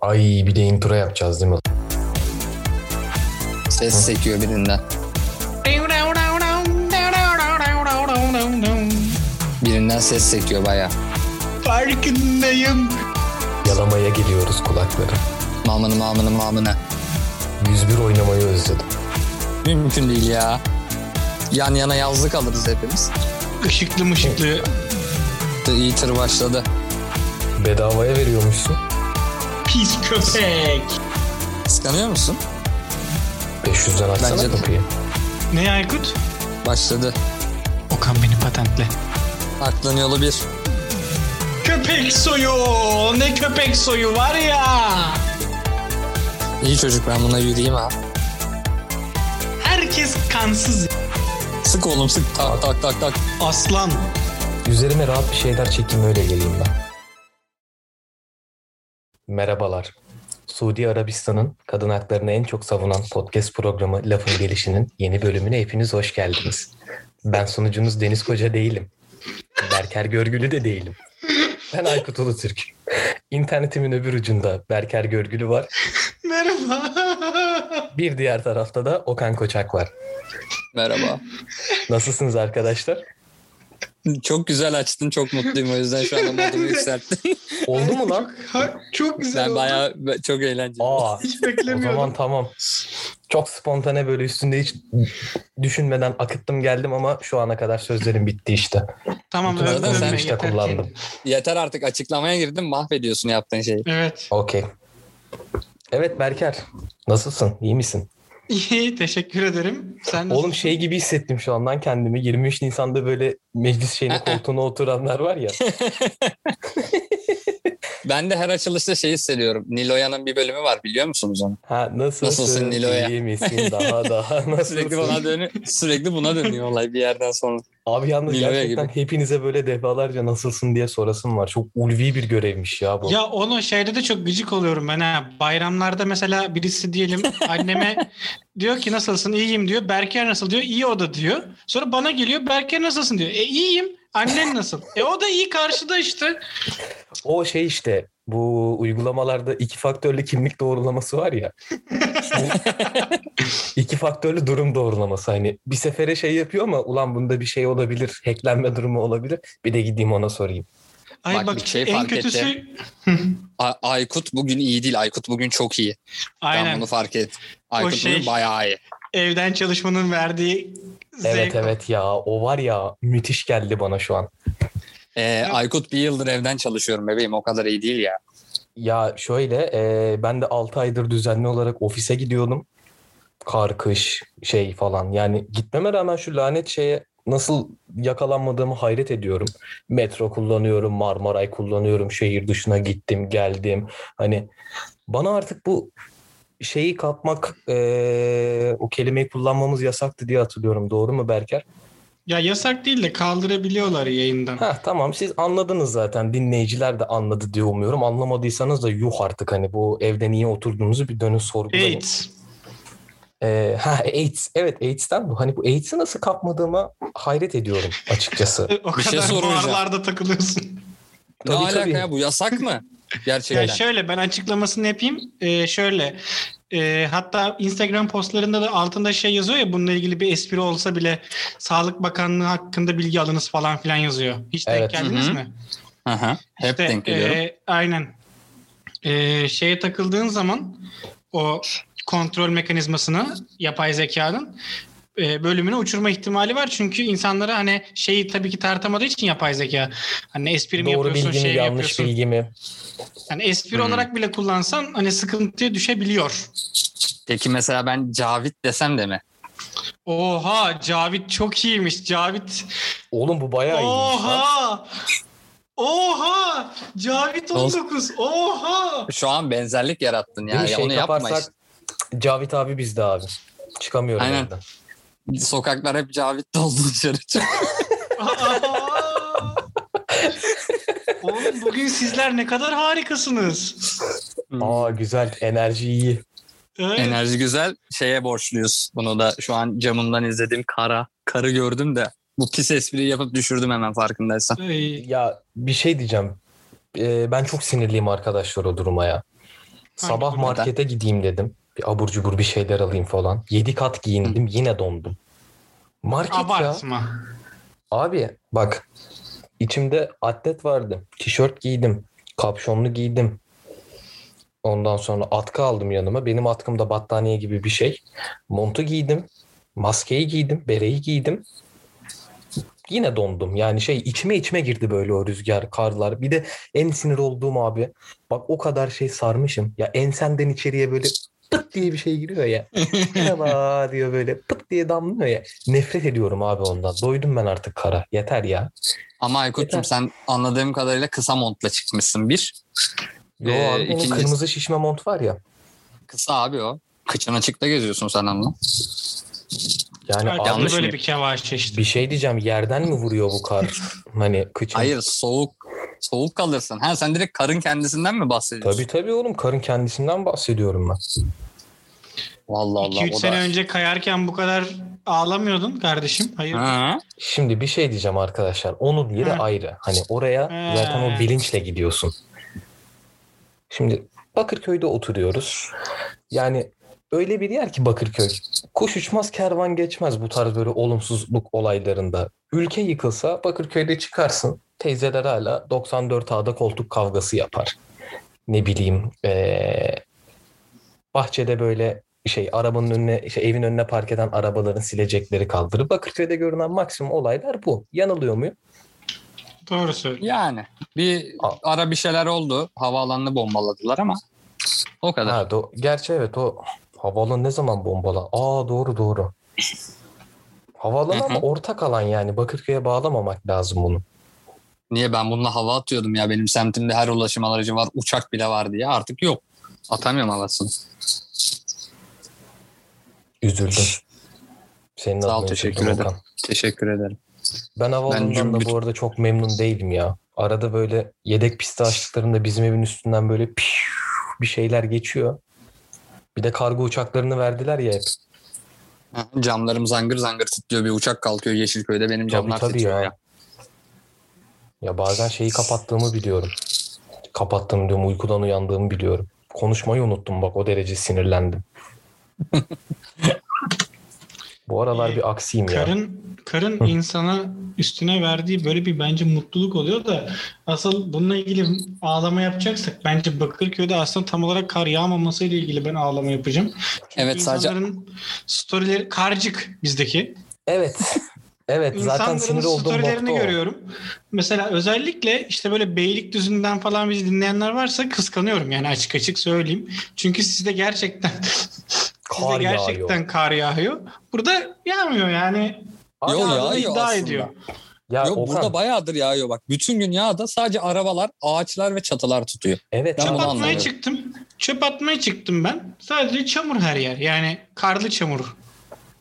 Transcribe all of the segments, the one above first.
Ay bir de intro yapacağız değil mi? Ses sekiyor birinden. Birinden ses sekiyor baya. Farkındayım. Yalamaya geliyoruz kulakları. Mamını mamını mamını. 101 oynamayı özledim. Mümkün değil ya. Yan yana yazlık alırız hepimiz. Işıklı mışıklı. The Eater başladı. Bedavaya veriyormuşsun. Pis köpek. Kıskanıyor musun? 500'den açsana Bence kapıyı. Ne Aykut? Başladı. Okan beni patentle. Aklın yolu bir. Köpek soyu. Ne köpek soyu var ya. İyi çocuk ben buna yürüyeyim ha. Herkes kansız. Sık oğlum sık. Tak tak tak tak. Aslan. Üzerime rahat bir şeyler çekeyim öyle geleyim ben. Merhabalar. Suudi Arabistan'ın kadın haklarını en çok savunan podcast programı Lafın Gelişi'nin yeni bölümüne hepiniz hoş geldiniz. Ben sunucunuz Deniz Koca değilim. Berker Görgülü de değilim. Ben Aykut Ulutürk. İnternetimin öbür ucunda Berker Görgülü var. Merhaba. Bir diğer tarafta da Okan Koçak var. Merhaba. Nasılsınız arkadaşlar? Çok güzel açtın. Çok mutluyum. O yüzden şu anda modumu yükselttim. Oldu mu lan? Ha, çok güzel ben oldu. bayağı çok eğlenceli. Aa, Hiç o beklemiyordum. zaman tamam. Çok spontane böyle üstünde hiç düşünmeden akıttım geldim ama şu ana kadar sözlerim bitti işte. Tamam Bütün arada sen işte yeter ki. kullandım. Yeter artık açıklamaya girdin mahvediyorsun yaptığın şeyi. Evet. Okey. Evet Berker. Nasılsın? İyi misin? İyi teşekkür ederim. Sen Oğlum nasılsın? şey gibi hissettim şu andan kendimi. 23 Nisan'da böyle meclis şeyine koltuğuna oturanlar var ya. Ben de her açılışta şey hissediyorum. Niloya'nın bir bölümü var biliyor musunuz onu? Ha nasılsın? Nasılsın Nilo'ya? İyi misin? Daha daha Sürekli buna nasılsın? dönüyor. Sürekli buna dönüyor olay bir yerden sonra. Abi yalnız Nilo'ya gerçekten gibi. hepinize böyle defalarca nasılsın diye sorasım var. Çok ulvi bir görevmiş ya bu. Ya onu şeyde de çok gıcık oluyorum ben ha. Bayramlarda mesela birisi diyelim anneme diyor ki nasılsın iyiyim diyor. Berker nasıl diyor. İyi o da diyor. Sonra bana geliyor Berker nasılsın diyor. E iyiyim. Annen nasıl? E o da iyi karşıda işte. O şey işte bu uygulamalarda iki faktörlü kimlik doğrulaması var ya. İki faktörlü durum doğrulaması. Hani bir sefere şey yapıyor ama ulan bunda bir şey olabilir. Hacklenme durumu olabilir. Bir de gideyim ona sorayım. Ay Bak, bak, bir şey en fark kötüsü ettim. A- Aykut bugün iyi değil. Aykut bugün çok iyi. Ben aynen bunu fark et. Aykut şey- bugün bayağı iyi. Evden çalışmanın verdiği zevk. Evet evet ya o var ya müthiş geldi bana şu an. Ee, Aykut bir yıldır evden çalışıyorum bebeğim. O kadar iyi değil ya. Ya şöyle e, ben de 6 aydır düzenli olarak ofise gidiyordum. Kar, kış, şey falan. Yani gitmeme rağmen şu lanet şeye nasıl yakalanmadığımı hayret ediyorum. Metro kullanıyorum, Marmaray kullanıyorum, şehir dışına gittim, geldim. Hani bana artık bu şeyi kapmak, e, o kelimeyi kullanmamız yasaktı diye hatırlıyorum. Doğru mu Berker? Ya yasak değil de kaldırabiliyorlar yayından. Ha tamam siz anladınız zaten. Dinleyiciler de anladı diye umuyorum. Anlamadıysanız da yuh artık hani bu evde niye oturduğunuzu bir dönün sorgulayın. AIDS. Ee, ha AIDS. Evet AIDS'ten bu. Hani bu AIDS'i nasıl kapmadığıma hayret ediyorum açıkçası. O Bir şey kadar soracağım. barlarda takılıyorsun. Ne Tabii, alaka tabii. ya bu yasak mı? Gerçekten. Ya şöyle ben açıklamasını yapayım. Ee, şöyle e, hatta Instagram postlarında da altında şey yazıyor ya bununla ilgili bir espri olsa bile Sağlık Bakanlığı hakkında bilgi alınız falan filan yazıyor. Hiç denk Evet. geldiniz Hı hı. mi? Hı. Hep İşte, denk geliyorum. e, aynen. E, şeye takıldığın zaman o kontrol mekanizmasına yapay zekanın e, bölümünü uçurma ihtimali var. Çünkü insanlara hani şeyi tabii ki tartamadığı için yapay zeka. Hani espri mi Doğru yapıyorsun, bilgi şey mi yanlış yapıyorsun. bilgi mi? Yani espri Hmm. olarak bile kullansan hani sıkıntıya düşebiliyor. Peki mesela ben Cavit desem de mi? Oha Cavit çok iyiymiş. Cavit. Oğlum bu bayağı iyiymiş lan. Oha. Oha. Cavit Olsun. 19. Oha. Şu an benzerlik yarattın ya. ya Şey onu yapma kaparsak işte. Cavit abi bizde abi. Çıkamıyorum Aynen. evden. Sokaklar hep Cavit doldu dışarı. Oğlum bugün sizler ne kadar harikasınız. Aa güzel. Enerji iyi. Evet. Enerji güzel. Şeye borçluyuz. Bunu da şu an camımdan izlediğim kara. Karı gördüm de bu pis espriyi yapıp düşürdüm hemen farkındaysan. Ay, Ya bir şey diyeceğim. Ee, ben çok sinirliyim arkadaşlar o duruma ya. Sabah markete gideyim dedim. Bir abur cubur bir şeyler alayım falan. 7 kat giyindim yine dondum. Market ya. Abartma. Abi bak içimde atlet vardı. Tişört giydim. Kapşonlu giydim. Ondan sonra atkı aldım yanıma. Benim atkım da battaniye gibi bir şey. Montu giydim. Maskeyi giydim. Bereyi giydim. Yine dondum. Yani şey içime içime girdi böyle o rüzgar, karlar. Bir de en sinir olduğum abi. Bak o kadar şey sarmışım. Ya ensenden içeriye böyle pıt diye bir şey giriyor ya. Merhaba diyor böyle pıt diye damlıyor ya. Nefret ediyorum abi ondan. Doydum ben artık kara. Yeter ya. Ama Aykut'cum sen anladığım kadarıyla kısa montla çıkmışsın bir. Yo Ee, abi ikincisi- kırmızı şişme mont var ya. Kısa abi o. Kıçın açıkta geziyorsun sen onunla. Yani yanlış böyle bir kevaş işte. bir şey diyeceğim. Yerden mi vuruyor bu kar? Hani kıçın. Hayır soğuk. Soğuk kalırsın. Ha sen direkt karın kendisinden mi bahsediyorsun? Tabii tabii oğlum karın kendisinden bahsediyorum ben. Vallahi Allah. 2-3 o sene da... önce kayarken bu kadar ağlamıyordun kardeşim. Hayır. Ha? Şimdi bir şey diyeceğim arkadaşlar. Onun yeri Hı. ayrı. Hani oraya Hı. zaten o bilinçle gidiyorsun. Şimdi Bakırköy'de oturuyoruz. Yani öyle bir yer ki Bakırköy. Kuş uçmaz kervan geçmez bu tarz böyle olumsuzluk olaylarında. Ülke yıkılsa Bakırköy'de çıkarsın. Teyzeler hala 94 A'da koltuk kavgası yapar. Ne bileyim ee, bahçede böyle şey arabanın önüne şey, evin önüne park eden arabaların silecekleri kaldırır. Bakırköy'de görünen maksimum olaylar bu. Yanılıyor muyum? Doğru söylüyorsun. Yani bir ara bir şeyler oldu. Havaalanını bombaladılar ama o kadar. Ha, do- Gerçi evet o havaalanı ne zaman bombala? Aa doğru doğru. Havaalanı ama ortak alan yani. Bakırköy'e bağlamamak lazım bunu. Niye ben bununla hava atıyordum ya benim semtimde her ulaşım aracı var uçak bile var diye artık yok. Atamıyorum havasını. Üzüldüm. Senin Sağ ol, teşekkür ederim. Okan. Teşekkür ederim. Ben havaalanından da bu arada çok memnun değilim ya. Arada böyle yedek pisti açtıklarında bizim evin üstünden böyle bir şeyler geçiyor. Bir de kargo uçaklarını verdiler ya hep. Camlarım zangır zangır titriyor bir uçak kalkıyor Yeşilköy'de benim Tabii camlar tabii titriyor ya. ya. Ya bazen şeyi kapattığımı biliyorum. Kapattım diyorum uykudan uyandığımı biliyorum. Konuşmayı unuttum bak o derece sinirlendim. Bu aralar bir aksiyim ya. Karın karın insana üstüne verdiği böyle bir bence mutluluk oluyor da asıl bununla ilgili ağlama yapacaksak bence Bakırköy'de aslında tam olarak kar yağmaması ile ilgili ben ağlama yapacağım. Çünkü Evet, sadece- storyleri karcık bizdeki. Evet. Evet zaten sinir olduğum storylerini nokta o. görüyorum. Mesela özellikle işte böyle Beylikdüzü'nden falan bizi dinleyenler varsa kıskanıyorum yani açık açık söyleyeyim. Çünkü sizde gerçekten sizde Kar gerçekten yağıyor. kar yağıyor. Burada yağmıyor yani. Yo, yağıyor iddia aslında. ediyor. Ya Yok Okan, burada bayağıdır yağıyor bak. Bütün gün yağda sadece arabalar, ağaçlar ve çatılar tutuyor. evet Ben Çöp atmaya anlamıyorum. çıktım. Çöp atmaya çıktım ben. Sadece çamur her yer. Yani karlı çamur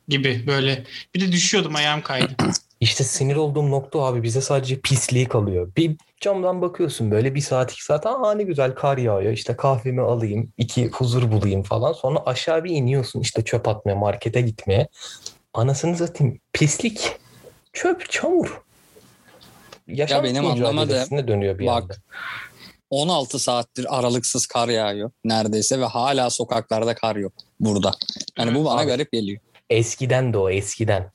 gibi böyle. Bir de düşüyordum ayağım kaydı. İşte sinir olduğum nokta abi bize sadece pisliği kalıyor. Bir camdan bakıyorsun böyle bir saat iki saat aa ne güzel kar yağıyor işte kahvemi alayım iki huzur bulayım falan sonra aşağı bir iniyorsun işte çöp atmaya markete gitmeye. Anasını satayım pislik çöp çamur. Yaşam benim anlamadığım- dönüyor bir Bak, anda. 16 saattir aralıksız kar yağıyor neredeyse ve hala sokaklarda kar yok burada. Yani bu bana Abi. garip geliyor. Eskiden de o eskiden.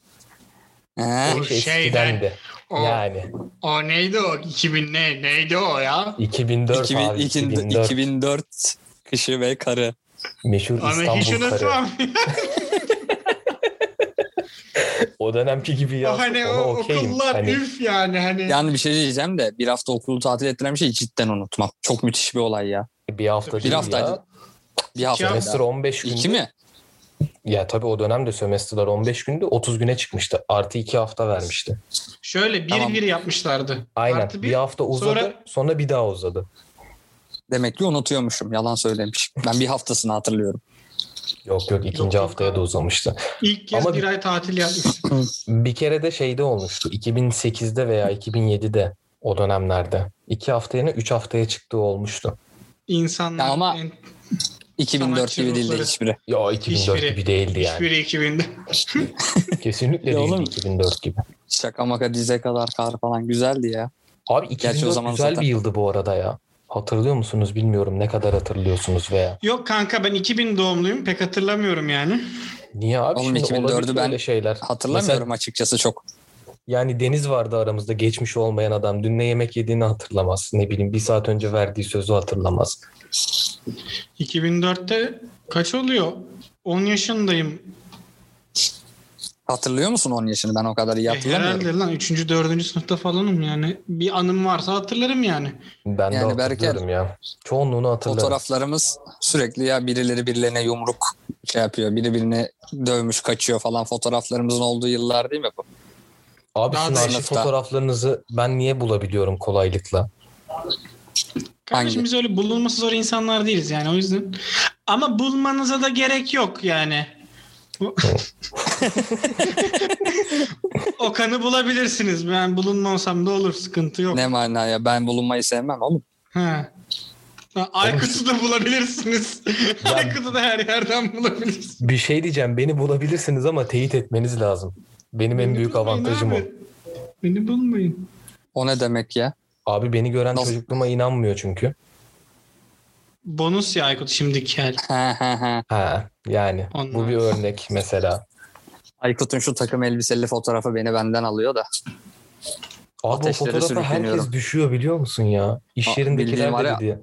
He? O şeyden, eskiden de. o- Yani O neydi o? 2000 ne? Neydi o ya? 2004 2000 abi 2004. 2004. 2004 kışı ve karı. Meşhur Onu hiç İstanbul karı. unutmam. O dönemki gibi ya. hani o okullar üf yani hani. Yani bir şey diyeceğim de bir hafta okulu tatil ettiren bir şey cidden unutmam. Çok müthiş bir olay ya. bir hafta Bir değil haftaydı. ya. Bir hafta. Sömestr 15 gündü. İki mi? Ya tabii o dönemde sömestrler 15 gündü 30 güne çıkmıştı. Artı 2 hafta vermişti. Şöyle bir Tamam. bir yapmışlardı. Aynen. Artı bir, hafta uzadı sonra... sonra- bir daha uzadı. Demek ki unutuyormuşum. Yalan söylemiş. Ben bir haftasını hatırlıyorum. Yok yok ikinci Yok, haftaya da uzamıştı. İlk kez Ama bir bir- ay tatil yapmıştık. Bir kere de şeyde olmuştu. 2008'de veya 2007'de o dönemlerde. 2 hafta yerine 3 haftaya çıktığı olmuştu. İnsanlar Ya ama- en- 2004 Sanatçı gibi değildi ruhları. hiçbiri. Ya 2004 Hiçbiri- gibi değildi yani. hiçbiri 2000'de. Kesinlikle Ya değildi oğlum. 2004 gibi. Şaka maka dize kadar kar falan güzeldi ya. Abi Gerçi o 2004 zaman güzel zaten- bir yıldı bu arada ya. Hatırlıyor musunuz bilmiyorum ne kadar hatırlıyorsunuz veya. Yok kanka ben 2000 doğumluyum. Pek hatırlamıyorum yani. Niye abi Oğlum, şimdi 2004'ü olabilir ben öyle şeyler. Hatırlamıyorum Mesela, açıkçası çok. Yani Deniz vardı aramızda geçmiş olmayan adam. Dün ne yemek yediğini hatırlamaz. Ne bileyim bir saat önce verdiği sözü hatırlamaz. 2004'te kaç oluyor? 10 yaşındayım. Hatırlıyor musun 10 yaşını? Ben o kadar iyi E, hatırlamıyorum. herhalde lan 3. 4. sınıfta falanım yani. Bir anım varsa hatırlarım yani. Ben de Yani Berker, hatırlıyorum ya. Çoğunluğunu hatırlarım. Fotoğraflarımız sürekli ya birileri birilerine yumruk şey yapıyor. Biri birini dövmüş kaçıyor falan fotoğraflarımızın olduğu yıllar değil mi bu? Abi Daha sizin arşiv fotoğraflarınızı ben niye bulabiliyorum kolaylıkla? Kardeşim Hangi? biz öyle bulunması zor insanlar değiliz yani o yüzden. Ama bulmanıza da gerek yok yani. o kanı bulabilirsiniz. Ben bulunmasam da olur. Sıkıntı yok. Ne manaya ben bulunmayı sevmem oğlum. Ha. Aykut'u da bulabilirsiniz. Ya- Aykut'u da her yerden bulabilirsiniz. Bir şey diyeceğim. Beni bulabilirsiniz ama teyit etmeniz lazım. Benim en Beni büyük bulmayın avantajım o. abi. Beni bulmayın. O ne demek ya? Abi beni gören Nasıl? çocukluğuma inanmıyor çünkü. Bonus ya Aykut şimdiki hal. Ha, ha, ha. Ha yani bu Onlar. bir örnek mesela. Aykut'un şu takım elbiseli fotoğrafı beni benden alıyor da. Abi o Ateşlere fotoğrafa herkes düşüyor biliyor musun ya? İş Aa, yerindekiler bildiğin var de ya. dedi.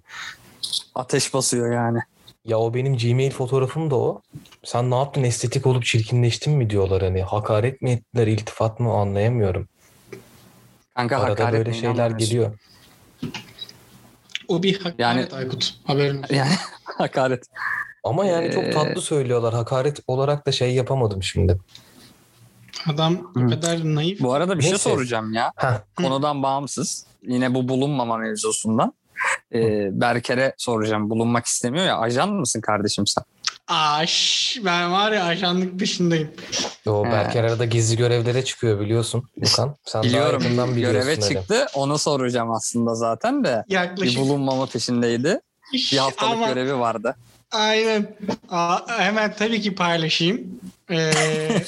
Ateş basıyor yani. Ya o benim Gmail fotoğrafım da o. Sen ne yaptın estetik olup çirkinleştin mi diyorlar hani. Hakaret mi ettiler iltifat mı anlayamıyorum. Kanka Arada hakaret böyle şeyler geliyor. O bir hakaret Yani- Aykut. Haberin olsun. Yani hakaret. Ama yani Ee, çok tatlı söylüyorlar. Hakaret olarak da şey yapamadım şimdi. Adam o kadar naif. Bu arada bir şey Neyse. soracağım ya. Heh, Konudan bağımsız. Yine bu bulunmama mevzusundan. Ee, Berker'e soracağım. Bulunmak istemiyor ya. Ajan mısın kardeşim sen? Aş, ben var ya ajanlık peşindeyim. o He. Berker arada gizli görevlere çıkıyor biliyorsun. Lukan sen daha Biliyorum. yakından biliyorsun. Göreve öyle. çıktı. Onu soracağım aslında zaten de. Bir Yaklaşık. bulunmama peşindeydi. Bir haftalık Ama- görevi vardı. Aynen. Aa, hemen tabii ki paylaşayım. Ee,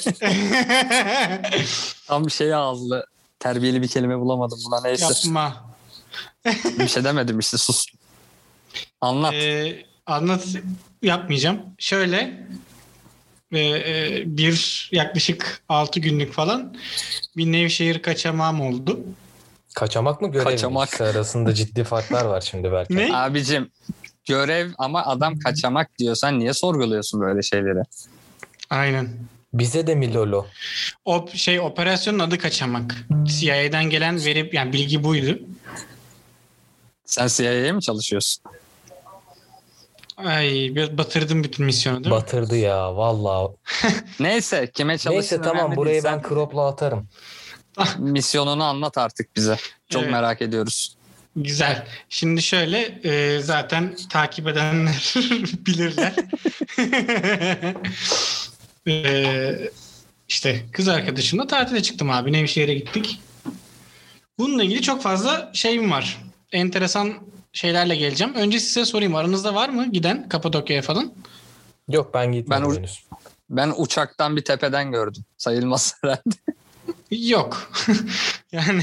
Tam bir şey ağızlı. Terbiyeli bir kelime bulamadım buna neyse. yapma. Bir şey demedim işte sus. Anlat. Ee, anlat yapmayacağım. Şöyle e, e, bir yaklaşık 6 günlük falan bir Nevşehir kaçamam oldu. Kaçamak mı görev mi? Kaçamak. İkisi arasında ciddi farklar var şimdi Berker. Ne? Abicim görev ama adam kaçamak diyorsan niye sorguluyorsun böyle şeyleri? Aynen. Bize de mi Lolo? O şey operasyonun adı kaçamak. CIA'den gelen veri yani bilgi buydu. Sen CIA'ye mi çalışıyorsun? Ay batırdım bütün misyonu değil mi? Batırdı ya vallahi. Neyse kime çalıştığın Neyse tamam burayı ben crop'la atarım. misyonunu anlat artık bize. Çok Evet. merak ediyoruz. Güzel. Şimdi şöyle e, zaten takip edenler bilirler. e, işte kız arkadaşımla tatile çıktım abi. Nevşehir'e gittik. Bununla ilgili çok fazla şeyim var. Enteresan şeylerle geleceğim. Önce size sorayım. Aranızda var mı giden Kapadokya'ya falan? Yok ben gitmedim Ben- henüz. Ben uçaktan bir tepeden gördüm. Sayılmaz herhalde. Yok. yani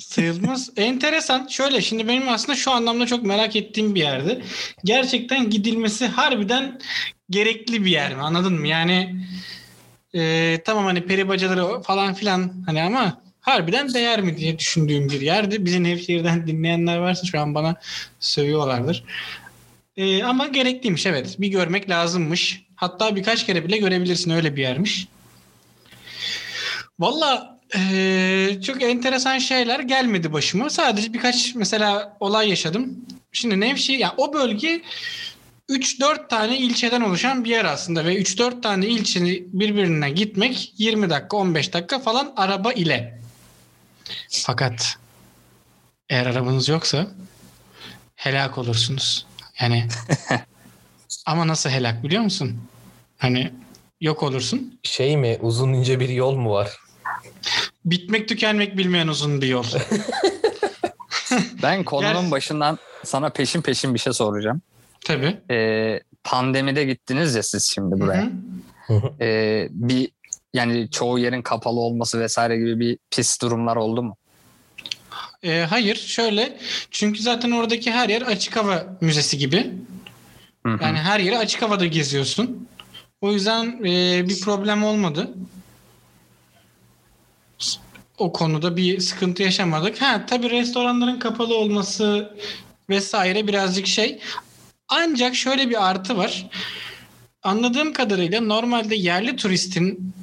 sayılmaz. Enteresan. Şöyle şimdi benim aslında şu anlamda çok merak ettiğim bir yerde. Gerçekten gidilmesi harbiden gerekli bir yer mi? Anladın mı? Yani e, tamam hani peri bacaları falan filan hani ama harbiden değer mi diye düşündüğüm bir yerdi. Bizi Nevşehir'den dinleyenler varsa şu an bana sövüyorlardır. E, ama gerekliymiş evet. Bir görmek lazımmış. Hatta birkaç kere bile görebilirsin öyle bir yermiş. Valla eee, çok enteresan şeyler gelmedi başıma. Sadece birkaç mesela olay yaşadım. Şimdi Nevşehir, yani o bölge 3-4 tane ilçeden oluşan bir yer aslında ve 3-4 tane ilçeni birbirine gitmek 20 dakika 15 dakika falan araba ile. Fakat eğer arabanız yoksa helak olursunuz. Yani ama nasıl helak biliyor musun? Hani yok olursun. Şey mi uzun ince bir yol mu var? Bitmek tükenmek bilmeyen uzun bir yol. Ben konunun Gel. başından sana peşin peşin bir şey soracağım. Tabii. Ee, pandemide gittiniz ya siz şimdi buraya. Hı hı. Ee, bir yani çoğu yerin kapalı olması vesaire gibi bir pis durumlar oldu mu? E, hayır şöyle çünkü zaten oradaki her yer açık hava müzesi gibi. Hı hı. Yani her yeri açık havada geziyorsun. O yüzden e, bir problem olmadı. O konuda bir sıkıntı yaşamadık. Ha tabii restoranların kapalı olması vesaire birazcık şey. Ancak şöyle bir artı var. Anladığım kadarıyla normalde yerli turistin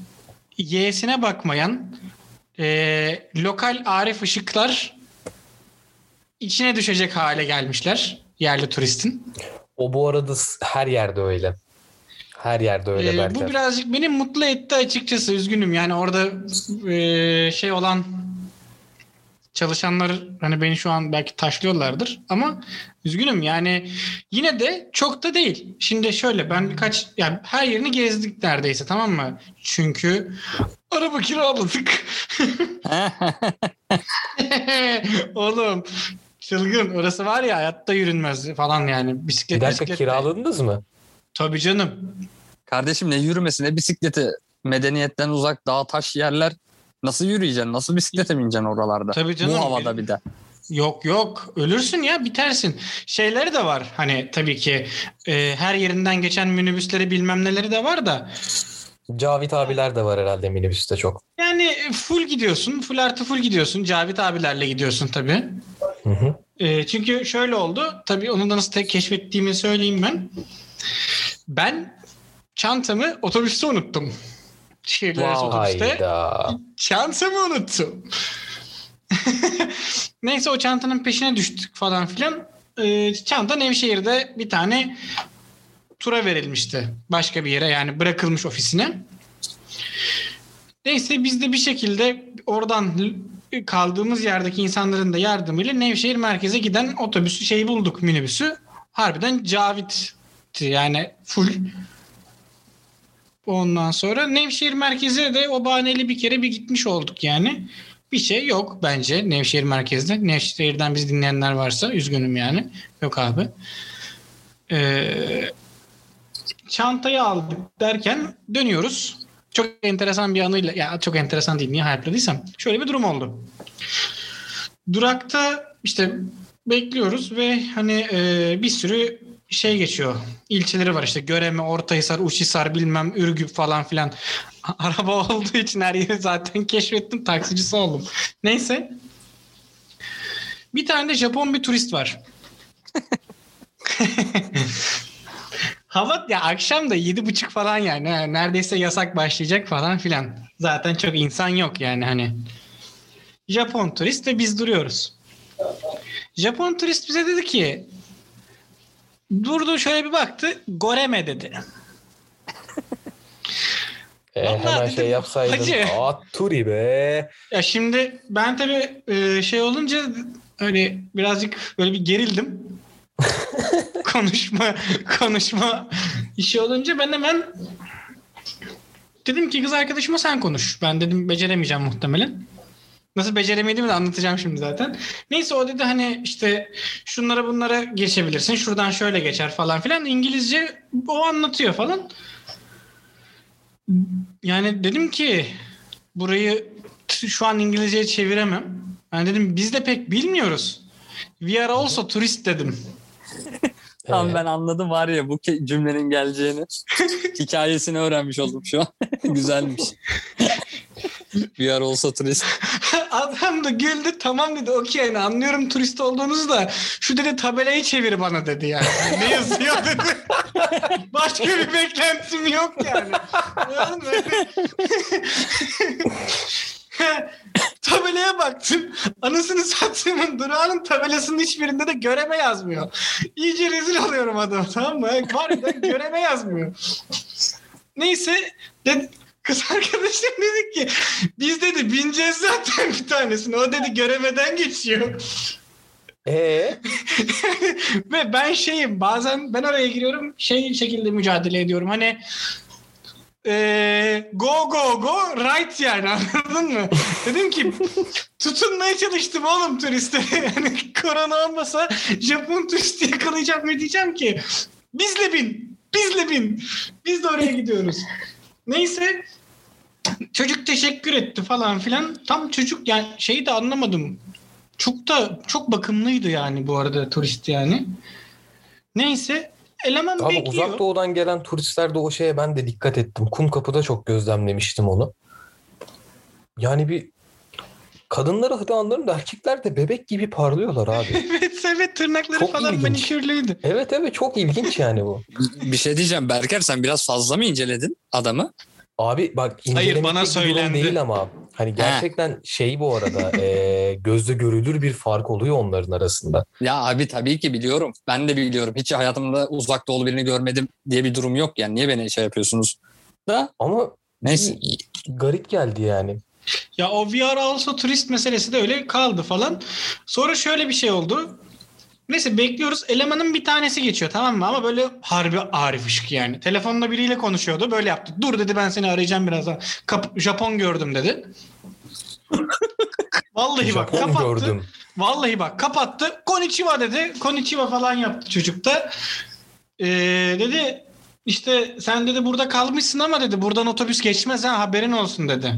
Y'sine bakmayan e, lokal Arif ışıklar içine düşecek hale gelmişler yerli turistin. O bu arada her yerde öyle. Her yerde öyle Ee, Berker. bu birazcık beni mutlu etti açıkçası. Üzgünüm yani orada e, şey olan çalışanlar hani beni şu an belki taşlıyorlardır ama üzgünüm yani yine de çok da değil. Şimdi şöyle ben birkaç yani her yerini gezdik neredeyse tamam mı? Çünkü araba kiraladık. Oğlum çılgın orası var ya hayatta yürünmez falan yani bisiklet Bir dakika bisiklet- kiraladınız mı? Tabii canım. Kardeşim ne yürümesi ne bisikleti. Medeniyetten uzak dağ taş yerler. Nasıl yürüyeceksin? Nasıl bisiklete bineceksin oralarda? Tabii canım. Bu havada bir de. Yok yok ölürsün ya bitersin. Şeyleri de var hani tabii ki e, her yerinden geçen minibüsleri bilmem neleri de var da Cavit abiler de var herhalde minibüste çok. yani full gidiyorsun full artı full gidiyorsun Cavit abilerle gidiyorsun tabii. Hı hı. E, çünkü şöyle oldu tabii onu da nasıl tek keşfettiğimi söyleyeyim ben. Ben çantamı otobüste unuttum. Wow. otobüste. Çantamı unuttum. Neyse o çantanın peşine düştük falan filan. Ee, çanta Nevşehir'de bir tane tura verilmişti. Başka bir yere yani bırakılmış ofisine. Neyse biz de bir şekilde oradan kaldığımız yerdeki insanların da yardımıyla Nevşehir merkeze giden otobüsü şeyi bulduk minibüsü. Harbiden Cavit'ti yani full. Ondan sonra Nevşehir merkeze de o bahaneyle bir kere bir gitmiş olduk yani. Bir şey yok bence Nevşehir merkezde. Nevşehir'den bizi dinleyenler varsa üzgünüm yani. Yok abi. Ee, çantayı aldık derken dönüyoruz. Çok enteresan bir anıyla ya çok enteresan değil niye hype'ladıysam. Şöyle bir durum oldu. Durakta işte bekliyoruz ve hani e, bir sürü şey geçiyor. İlçeleri var işte Göreme, Ortahisar, Uşhisar bilmem Ürgüp falan filan. Araba olduğu için her yeri zaten keşfettim. Taksicisi oldum. Neyse. Bir tane de Japon bir turist var. Hava ya akşam da yedi buçuk falan yani. Neredeyse yasak başlayacak falan filan. Zaten çok insan yok yani hani. Japon turist ve biz duruyoruz. Japon turist bize dedi ki durdu şöyle bir baktı. Goreme dedi. E, Vallahi hemen dedim, şey yapsaydın. hacı. Aa turi be. Ya şimdi ben tabii e, şey olunca hani birazcık böyle bir gerildim. konuşma konuşma işi olunca ben hemen dedim ki kız arkadaşıma sen konuş. Ben dedim beceremeyeceğim muhtemelen. Nasıl beceremediğimi de anlatacağım şimdi zaten. Neyse o dedi hani işte şunlara bunlara geçebilirsin. Şuradan şöyle geçer falan filan. İngilizce o anlatıyor falan. Yani dedim ki burayı şu an İngilizceye çeviremem. Ben dedim biz de pek bilmiyoruz. We are also turist dedim. Ee, ben anladım var ya bu cümlenin geleceğini. Hikayesini öğrenmiş oldum şu an. Güzelmiş. We are also turist. Adam da güldü tamam dedi okey yani anlıyorum turist olduğunuzu da şu dedi tabelayı çevir bana dedi yani. ne yazıyor dedi. Başka bir beklentim yok yani. Tabelaya baktım. Anasını sattığımın durağının tabelasının hiçbirinde de göreme yazmıyor. İyice rezil oluyorum adam tamam mı? Harbiden göreme yazmıyor. Neyse dedi, kız arkadaşım dedi ki biz dedi bineceğiz zaten bir tanesini. O dedi göremeden geçiyor. Ee, Ve ben şeyim bazen ben oraya giriyorum şey şekilde mücadele ediyorum. Hani eee, go go go right yani anladın mı? Dedim ki tutunmaya çalıştım oğlum turistlere. Yani korona olmasa Japon turisti yakalayacağım ne diyeceğim ki bizle bin bizle bin biz de oraya gidiyoruz. Neyse çocuk teşekkür etti falan filan. Tam çocuk yani şeyi de anlamadım. Çok da çok bakımlıydı yani bu arada turist yani. Neyse eleman Abi bekliyor. uzak doğudan gelen turistler de o şeye ben de dikkat ettim. Kumkapı'da çok gözlemlemiştim onu. Yani bir kadınları hadi anlarım da erkekler de bebek gibi parlıyorlar abi. evet evet tırnakları Çok falan ilginç. manikürlüydü. evet evet çok ilginç yani bu. Bir şey diyeceğim Berker sen biraz fazla mı inceledin adamı? Abi bak Hayır, bana söylendi. değil ama hani gerçekten şey bu arada e, gözle görülür bir fark oluyor onların arasında. Ya abi tabii ki biliyorum. Ben de biliyorum. Hiç hayatımda uzak doğulu birini görmedim diye bir durum yok. Yani niye beni şey yapıyorsunuz? Da Ama neyse. garip geldi yani. Ya o VR also turist meselesi de öyle kaldı falan. Sonra şöyle bir şey oldu. Neyse bekliyoruz. Elemanın bir tanesi geçiyor tamam mı? Ama böyle harbi Arif Işık yani. Telefonda biriyle konuşuyordu. Böyle yaptı. Dur dedi ben seni arayacağım birazdan. Kap- Japon gördüm dedi. Vallahi bak Japon kapattı. gördüm. Vallahi bak kapattı. Konnichiwa dedi. Konnichiwa falan yaptı çocuk da. Ee, dedi işte sen dedi burada kalmışsın ama dedi buradan otobüs geçmez ha haberin olsun dedi.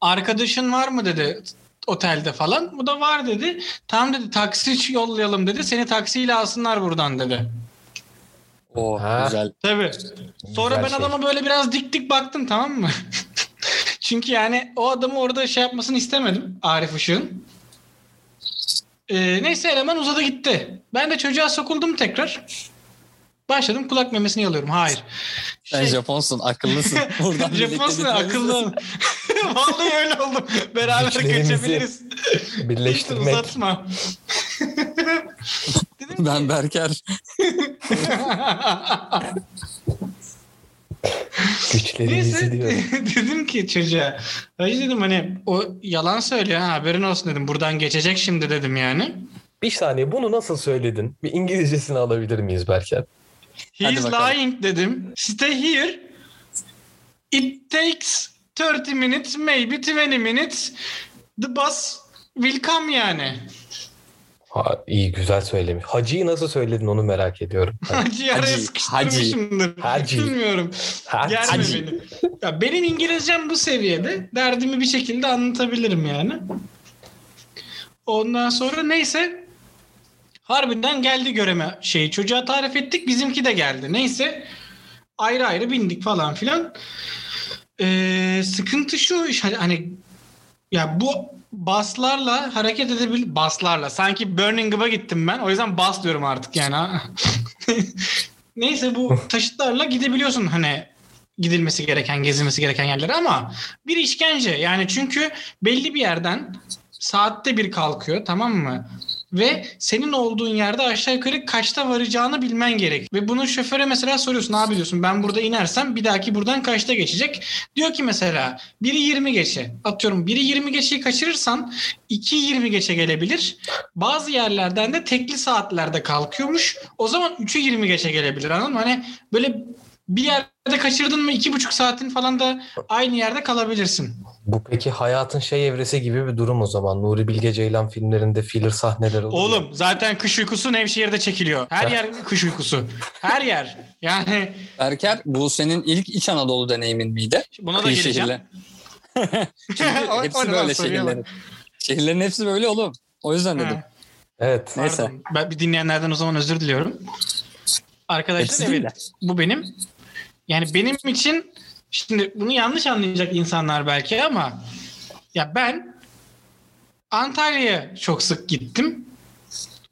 Arkadaşın var mı dedi otelde falan. Bu da var dedi. Tamam dedi taksi yollayalım dedi. Seni taksiyle alsınlar buradan dedi. O Ha. güzel. Tabii. Sonra Güzel ben şey. adama böyle biraz dik dik baktım tamam mı? Çünkü yani o adamı orada şey yapmasını istemedim Arif Işık'ın. Ee, neyse eleman uzadı gitti. Ben de çocuğa sokuldum tekrar. Başladım kulak memesini yalıyorum. Hayır. Sen Şey- Japonsun, akıllısın. Buradan Japonsun akıllı. Vallahi öyle oldum. Beraber kaçabiliriz. Birleştirmek. Uzatma. Dedim Ben Berker. Güçlerimizi diyorum. dedim ki çocuğa. Hacı dedim hani o yalan söylüyor ha haberin olsun dedim. Buradan geçecek şimdi dedim yani. Bir saniye bunu nasıl söyledin? Bir İngilizcesini alabilir miyiz Berker? He Hadi is bakalım. lying dedim. Stay here. It takes 30 minutes maybe 20 minutes. The bus will come yani. Ha, iyi güzel söylemiş. Hacı'yı nasıl söyledin onu merak ediyorum. Hani, Hacı araya Hacı, sıkıştırmışımdır. Hacı. Bilmiyorum. Hacı. Germe Hacı. beni. Ya benim İngilizcem bu seviyede. Derdimi bir şekilde anlatabilirim yani. Ondan sonra neyse harbiden geldi göreme şeyi. Çocuğa tarif ettik. Bizimki de geldi. Neyse ayrı ayrı bindik falan filan. Ee, sıkıntı şu iş- hani ya bu baslarla hareket edebil baslarla sanki Birmingham'a gittim ben. O yüzden bas diyorum artık yani. Neyse bu taşıtlarla gidebiliyorsun hani gidilmesi gereken, gezilmesi gereken yerlere ama bir işkence. Yani çünkü belli bir yerden saatte bir kalkıyor tamam mı? Ve senin olduğun yerde aşağı yukarı kaçta varacağını bilmen gerek. Ve bunu şoföre mesela soruyorsun abi diyorsun ben burada inersem bir dahaki buradan kaçta geçecek? Diyor ki mesela biri 20 geçe atıyorum biri 20 geçeyi kaçırırsan 2 20 geçe gelebilir. Bazı yerlerden de tekli saatlerde kalkıyormuş. O zaman 3'ü 20 geçe gelebilir anladın mı? Hani böyle bir yerde kaçırdın mı iki buçuk saatin falan da aynı yerde kalabilirsin. Bu peki hayatın şey evresi gibi bir durum o zaman. Nuri Bilge Ceylan filmlerinde filler sahneler olur. ya. Oğlum zaten kış uykusu Nevşehir'de çekiliyor. Her yer kış uykusu. Her yer. Yani Berker bu senin ilk İç Anadolu deneyimin miydi? buna da geleceğim. şehirler. Çünkü O- hepsi böyle şehirlerin. Şehirlerin hepsi böyle oğlum. O yüzden dedim. Ha, Evet. Neyse. pardon. Ben bir dinleyenlerden o zaman özür diliyorum. Arkadaşlar Hepsi evet bu benim. Yani benim için şimdi bunu yanlış anlayacak insanlar belki ama ya ben Antalya'ya çok sık gittim.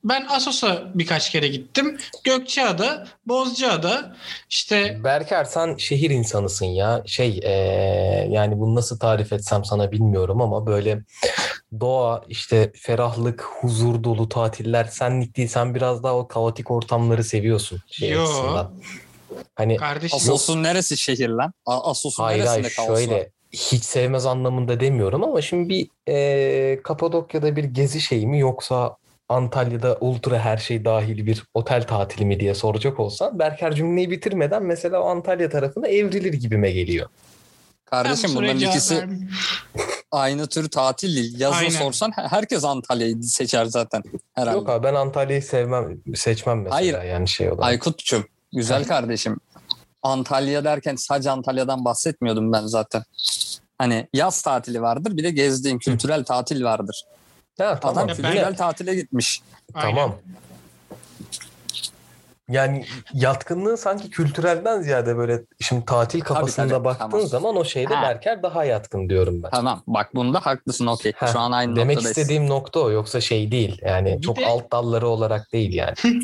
Ben Asos'a birkaç kere gittim. Gökçeada, Bozcaada, işte Berker sen şehir insanısın ya. Şey eee, yani bunu nasıl tarif etsem sana bilmiyorum ama böyle doğa işte ferahlık, huzur dolu tatiller senlik değil. Sen biraz daha o kaotik ortamları seviyorsun şey Yo. açısından. Hani kardeşim Asos'un neresi şehir lan? A- Asos'un hayır neresinde hayır kaos var? şöyle hiç sevmez anlamında demiyorum ama şimdi bir eee Kapadokya'da bir gezi şeyi mi yoksa Antalya'da ultra her şey dahil bir otel tatili mi diye soracak olsan Berker cümleyi bitirmeden mesela o Antalya tarafına evrilir gibime geliyor. bu Kardeşim bunların ikisi aynı tür tatil değil. Yazın Aynen. sorsan herkes Antalya'yı seçer zaten herhalde. Yok abi ben Antalya'yı sevmem, seçmem mesela Hayır. yani şey olarak. Aykut'cum güzel kardeşim. Antalya derken sadece Antalya'dan bahsetmiyordum ben zaten. Hani yaz tatili vardır bir de gezdiğin kültürel tatil vardır. Ha, tamam. Adam ben- Yine- güzel tatile gitmiş. Aynen. Tamam. Yani yatkınlığı sanki kültürelden ziyade böyle şimdi tatil kafasında tabii, baktığın tamam. zaman o şeyde Ha. Berker daha yatkın diyorum ben. Tamam bak bunda haklısın okey. Şu an aynı Demek istediğim nokta o yoksa şey değil. Yani Bir çok de- alt dalları olarak değil yani.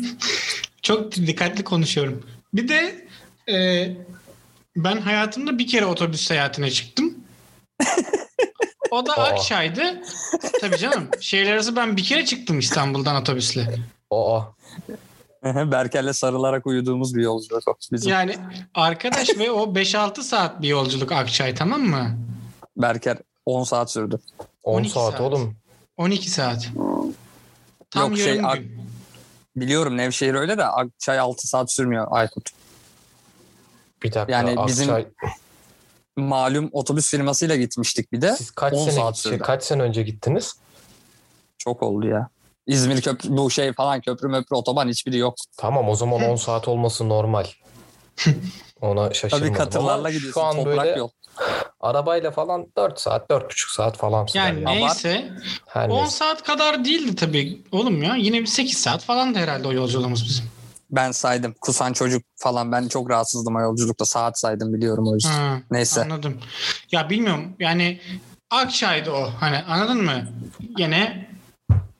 Çok dikkatli konuşuyorum. Bir de e, ben hayatımda bir kere otobüs seyahatine çıktım. O da Aa. Akçay'dı. Tabii canım. Şehirler arası ben bir kere çıktım İstanbul'dan otobüsle. Aa, Berker'le sarılarak uyuduğumuz bir yolculuk. Bizim Yani arkadaş ve o 5-6 saat bir yolculuk Akçay tamam mı? Berker 10 saat sürdü. 10 12 saat, saat. oğlum. 12 saat. Tam Yok, şey, yarım Ak- gün. Biliyorum Nevşehir öyle de Akçay 6 saat sürmüyor Aykut. Bir dakika. Yani bizim- Akçay- Malum otobüs firmasıyla gitmiştik bir de. siz kaç 10 sene saat şey, sürdü. kaç sene önce gittiniz? Çok oldu ya. İzmir köprü bu şey falan köprü möprü otoban hiçbiri yok. Tamam o zaman 10 saat olması normal. Ona şaşırmadım. Tabii katırlarla Ama gidiyorsun Şu an toprak böyle yol. Arabayla falan 4 saat, 4,5 saat falan sürer. Yani yani. neyse Her 10 neyse. saat kadar değildi tabii oğlum ya. Yine bir 8 saat falan da herhalde o yolculuğumuz bizim. Ben saydım. Kusan çocuk falan ben çok rahatsızdım o yolculukta. Saat saydım biliyorum o yüzden. Ha, Neyse. Anladım. Ya bilmiyorum yani Akçay'dı o. Hani anladın mı? Yine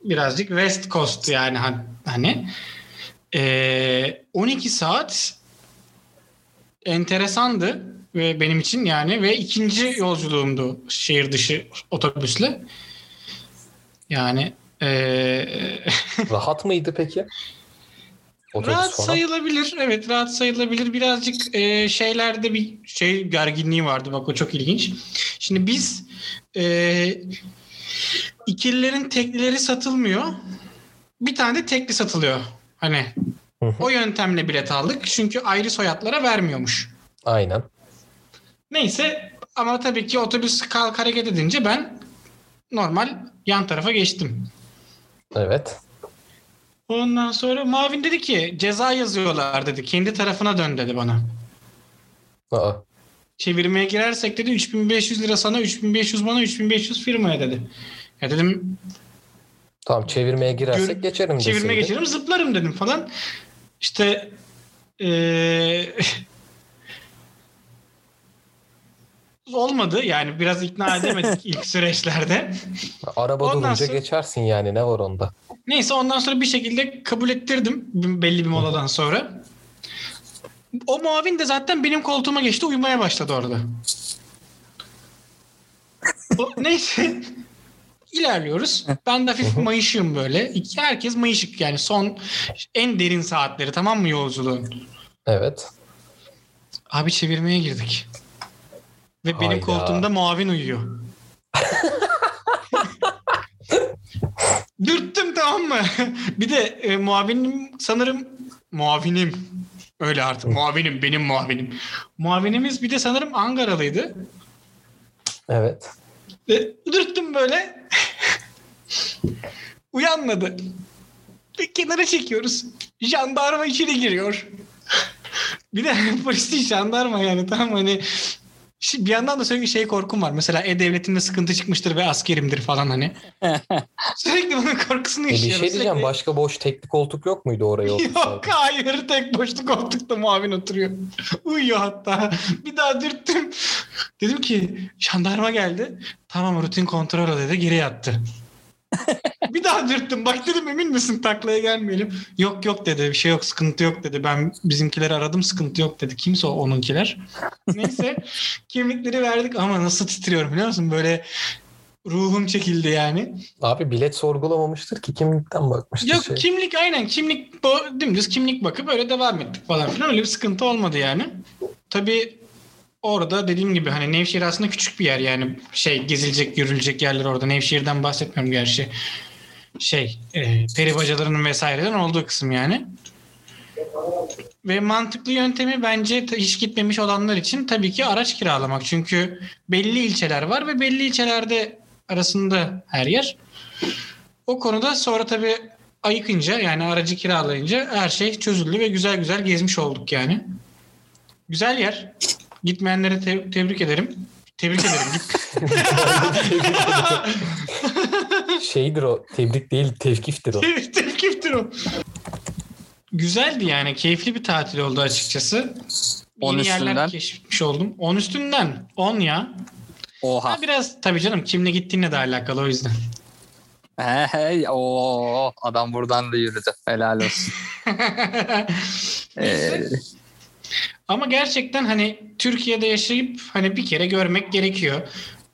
birazcık West Coast yani han- hani. Ee, 12 saat enteresandı ve benim için yani ve ikinci yolculuğumdu şehir dışı otobüsle. Yani ee, Rahat mıydı peki? Otobüs rahat falan. sayılabilir. Evet rahat sayılabilir. Birazcık e, şeylerde bir şey gerginliği vardı. Bak o çok ilginç. Şimdi biz e, ikililerin teklileri satılmıyor. Bir tane de tekli satılıyor. Hani o yöntemle bilet aldık. Çünkü ayrı soyadlara vermiyormuş. Aynen. Neyse ama tabii ki otobüs kalk hareket edince ben normal yan tarafa geçtim. Evet. Ondan sonra Mavin dedi ki ceza yazıyorlar dedi. Kendi tarafına dön dedi bana. Aa, Çevirmeye girersek dedi 3500 lira sana 3500 bana 3500 firmaya dedi. Ya dedim tamam çevirmeye girersek Gör- geçerim çevirme deseydin. geçerim zıplarım dedim falan. İşte eee, olmadı yani biraz ikna edemedik ilk süreçlerde. Araba Ondan durunca sonra- geçersin yani ne var onda? Neyse ondan sonra bir şekilde kabul ettirdim belli bir moladan sonra. O muavin de zaten benim koltuğuma geçti uyumaya başladı orada. O, neyse ilerliyoruz. Ben de hafif mayışığım böyle. İki, herkes mayışık yani son en derin saatleri tamam mı yolculuğun? Evet. Abi çevirmeye girdik. Ve benim Hayda. koltuğumda muavin uyuyor. Dürttüm tamam mı? bir de e, muavinim sanırım muavinim öyle artık muavinim benim muavinim. Muavinimiz bir de sanırım Angaralıydı. Evet. Ve dürttüm böyle. Uyanmadı. Ve kenara çekiyoruz. Jandarma içeri giriyor. bir de polis değil jandarma yani tamam hani Şi- bir yandan da sürekli şey korkum var. Mesela e-devletinde sıkıntı çıkmıştır ve askerimdir falan hani. sürekli bunun korkusunu E bir şey diyeceğim Sürekli- başka boş tekli koltuk yok muydu oraya Yok hayır tek boşluk koltukta muavin oturuyor. Uyuyor hatta. Bir daha dürttüm. Dedim ki jandarma geldi. Tamam rutin kontrol dedi geri yattı. Bir daha dürttüm. Bak dedim emin misin taklaya gelmeyelim. Yok yok dedi bir şey yok sıkıntı yok dedi. Ben bizimkileri aradım sıkıntı yok dedi. Kimse o onunkiler. Neyse kimlikleri verdik ama nasıl titriyorum biliyor musun? Böyle ruhum çekildi yani. Abi bilet sorgulamamıştır ki kimlikten bakmıştır Yok şey. kimlik aynen kimlik bu dümdüz kimlik bakıp öyle devam ettik falan filan öyle bir sıkıntı olmadı yani. Tabii orada dediğim gibi hani Nevşehir aslında küçük bir yer yani şey gezilecek görülecek yerler orada Nevşehir'den bahsetmiyorum gerçi. Şey e, peri bacalarının vesaireden olduğu kısım yani. Ve mantıklı yöntemi bence hiç gitmemiş olanlar için tabii ki araç kiralamak. Çünkü belli ilçeler var ve belli ilçelerde arasında her yer. O konuda sonra tabii ayıkınca yani aracı kiralayınca her şey çözüldü ve güzel güzel gezmiş olduk yani. Güzel yer. Gitmeyenlere te- tebrik ederim. Tebrik ederim. Şeydir o. Tebrik değil, tevkiftir o. Tevkiftir o. Güzeldi yani. Keyifli bir tatil oldu açıkçası. On Yeni yerler üstünden? keşfetmiş oldum. 10 üstünden. 10 ya. Oha. Ha, biraz tabii canım kimle gittiğinle de alakalı o yüzden. He he. Oo, adam buradan da yürüdü. Helal olsun. Ee, Ama gerçekten hani Türkiye'de yaşayıp hani bir kere görmek gerekiyor.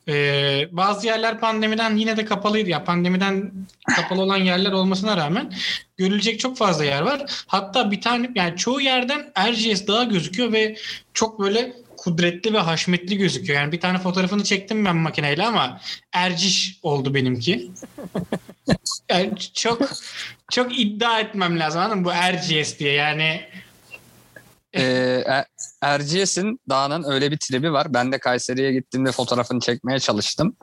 Ee, bazı yerler pandemiden yine de kapalıydı. Ya pandemiden kapalı olan yerler olmasına rağmen görülecek çok fazla yer var. Hatta bir tane yani çoğu yerden Erciyes Dağı gözüküyor ve çok böyle kudretli ve haşmetli gözüküyor. Yani bir tane fotoğrafını çektim ben makineyle ama Erciş oldu benimki. Yani çok çok iddia etmem lazım anladın? Bu Erciyes diye yani e, Er- Erciyes'in dağının öyle bir tribi var. Ben de Kayseri'ye gittiğimde fotoğrafını çekmeye çalıştım.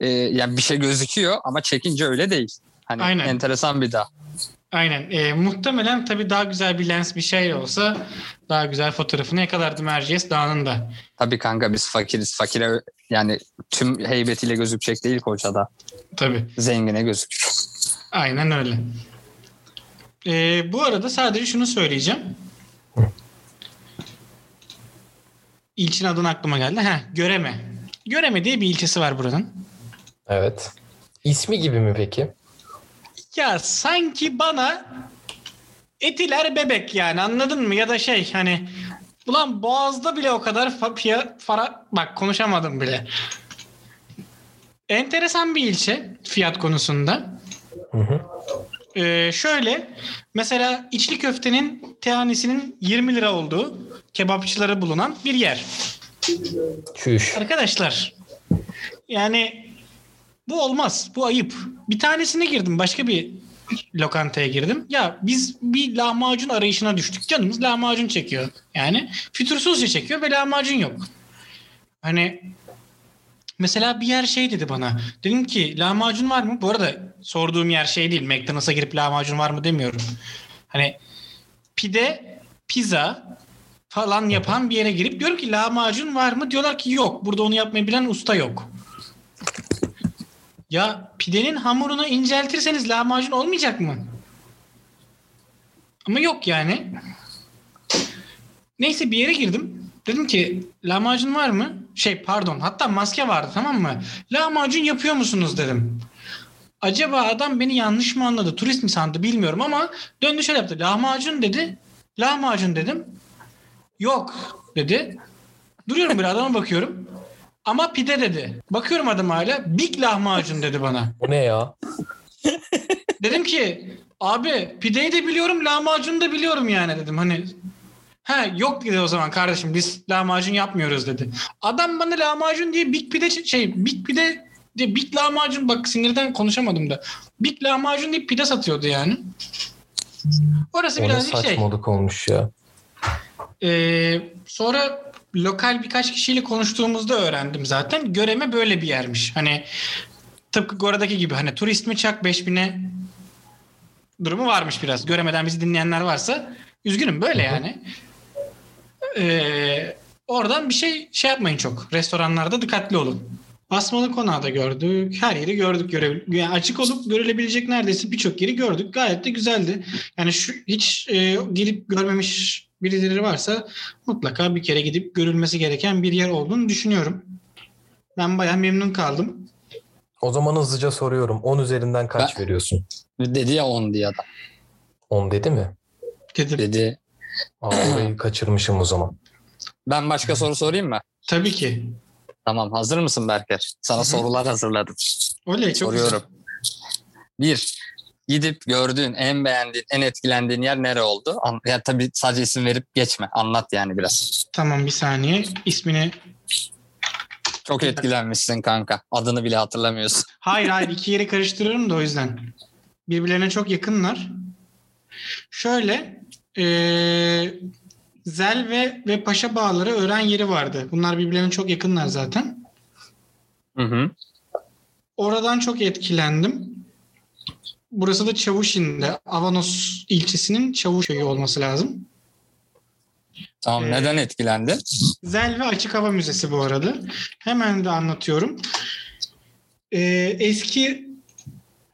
Ee, yani bir şey gözüküyor ama çekince öyle değil. Hani Aynen. enteresan bir dağ. Aynen. E, muhtemelen tabii daha güzel bir lens bir şey olsa daha güzel fotoğrafını yakalardım Erciyes Dağı'nın da. Tabii kanka biz fakiriz. Fakire yani tüm heybetiyle gözükecek değil Koça'da. Tabii. Zengine gözükür. Aynen öyle. E, bu arada sadece şunu söyleyeceğim. İlçin adını aklıma geldi. Heh, Göreme. Göreme diye bir ilçesi var buranın. Evet. İsmi gibi mi peki? Ya sanki bana etiler bebek yani anladın mı? Ya da şey hani ulan boğazda bile o kadar fa- fiya- fara bak konuşamadım bile. Enteresan bir ilçe fiyat konusunda. Hı hı. Ee, şöyle mesela içli köftenin tehanisinin 20 lira olduğu kebapçıları bulunan bir yer. Çüş. Arkadaşlar yani bu olmaz. Bu ayıp. Bir tanesine girdim. Başka bir lokantaya girdim. Ya biz bir lahmacun arayışına düştük. Canımız lahmacun çekiyor. Yani fütursuzca çekiyor ve lahmacun yok. Hani mesela bir yer şey dedi bana. Dedim ki lahmacun var mı? Bu arada sorduğum yer şey değil. McDonald's'a girip lahmacun var mı demiyorum. Hani pide, pizza falan yapan bir yere girip diyorum ki lahmacun var mı? Diyorlar ki yok. Burada onu yapmayı bilen usta yok. Ya pidenin hamurunu inceltirseniz lahmacun olmayacak mı? Ama yok yani. Neyse bir yere girdim. Dedim ki lahmacun var mı? Şey pardon hatta maske vardı tamam mı? Lahmacun yapıyor musunuz dedim. Acaba adam beni yanlış mı anladı? Turist mi sandı bilmiyorum ama döndü şöyle yaptı. Lahmacun dedi. Lahmacun dedim. Yok dedi. Duruyorum bir adama bakıyorum. Ama pide dedi. Bakıyorum adam hala. Big lahmacun dedi bana. O ne ya? Dedim ki abi pideyi de biliyorum lahmacunu da biliyorum yani dedim. Hani ha yok dedi o zaman kardeşim biz lahmacun yapmıyoruz dedi. Adam bana lahmacun diye big pide şey big pide diye big lahmacun bak sinirden konuşamadım da. Big lahmacun diye pide satıyordu yani. Orası O ne birazcık şey. saçmalık olmuş ya. Ee, sonra lokal birkaç kişiyle konuştuğumuzda öğrendim zaten. Göreme böyle bir yermiş. Hani tıpkı Gora'daki gibi hani turist mi çak 5000'e durumu varmış biraz. Göremeden bizi dinleyenler varsa üzgünüm böyle yani. Ee, oradan bir şey şey yapmayın çok. Restoranlarda dikkatli olun. Basmalı konağı da gördük. Her yeri gördük. Görebil yani açık olup görülebilecek neredeyse birçok yeri gördük. Gayet de güzeldi. Yani şu hiç e, gidip görmemiş birileri varsa mutlaka bir kere gidip görülmesi gereken bir yer olduğunu düşünüyorum. Ben bayağı memnun kaldım. O zaman hızlıca soruyorum. 10 üzerinden kaç Ben- veriyorsun? Dedi ya 10 diye adam. 10 dedi mi? Dedim. Dedi. Aa, orayı kaçırmışım o zaman. Ben başka soru sorayım mı? Tabii ki. Tamam hazır mısın Berker? Sana sorular hazırladım. Oley çok Soruyorum. Bir, gidip gördüğün, en beğendiğin, en etkilendiğin yer nere oldu? An- ya tabii sadece isim verip geçme. Anlat yani biraz. Tamam bir saniye. İsmini Çok etkilenmişsin kanka. Adını bile hatırlamıyorsun. Hayır hayır iki yeri karıştırıyorum da o yüzden. Birbirlerine çok yakınlar. Şöyle eee Zel ve, ve Paşa Bağları öğren yeri vardı. Bunlar birbirlerine çok yakınlar zaten. Hı hı. Oradan çok etkilendim. Burası da Çavuşin'de. Avanos ilçesinin Çavuşköy'ü olması lazım. Tamam Ee, neden etkilendin? Zel ve Açık Hava Müzesi bu arada. Hemen de anlatıyorum. Ee, eski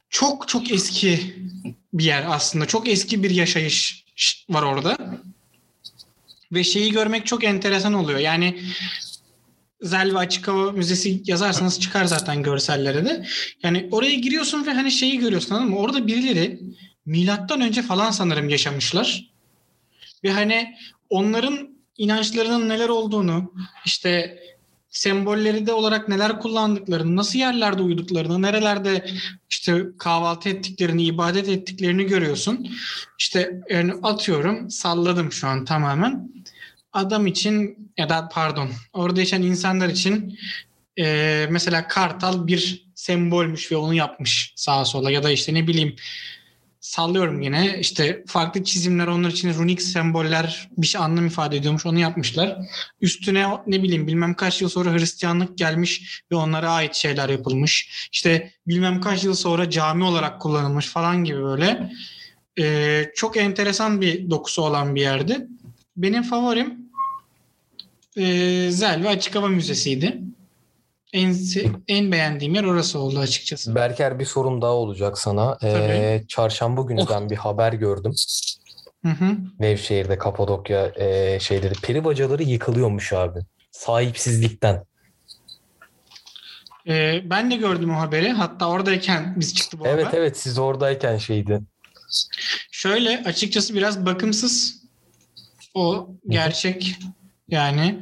çok çok eski bir yer aslında. Çok eski bir yaşayış var orada. Ve şeyi görmek çok enteresan oluyor. Yani Zel ve Açık Hava Müzesi yazarsanız çıkar zaten görsellere de. Yani oraya giriyorsun ve hani şeyi görüyorsun anladın mı? Orada birileri milattan önce falan sanırım yaşamışlar. Ve hani onların inançlarının neler olduğunu, işte sembolleri de olarak neler kullandıklarını, nasıl yerlerde uyuduklarını, nerelerde işte kahvaltı ettiklerini, ibadet ettiklerini görüyorsun. İşte yani atıyorum, salladım şu an tamamen. Adam için ya da pardon, orada yaşayan insanlar için e, mesela kartal bir sembolmüş ve onu yapmış sağa sola ya da işte ne bileyim sallıyorum yine işte farklı çizimler onlar için runik semboller bir şey anlam ifade ediyormuş onu yapmışlar. Üstüne ne bileyim bilmem kaç yıl sonra Hristiyanlık gelmiş ve onlara ait şeyler yapılmış. İşte bilmem kaç yıl sonra cami olarak kullanılmış falan gibi böyle. Ee, çok enteresan bir dokusu olan bir yerdi. Benim favorim e, Zel ve Açık Hava Müzesi'ydi. En, en beğendiğim yer orası oldu açıkçası. Berker bir sorum daha olacak sana. Ee, çarşamba günü ben bir haber gördüm. Hı hı. Nevşehir'de Kapadokya e, şeyleri peri bacaları yıkılıyormuş abi. Sahipsizlikten. Ee, ben de gördüm o haberi. Hatta oradayken biz çıktı bu Evet haber. evet siz oradayken şeydi. Şöyle açıkçası biraz bakımsız o gerçek yani.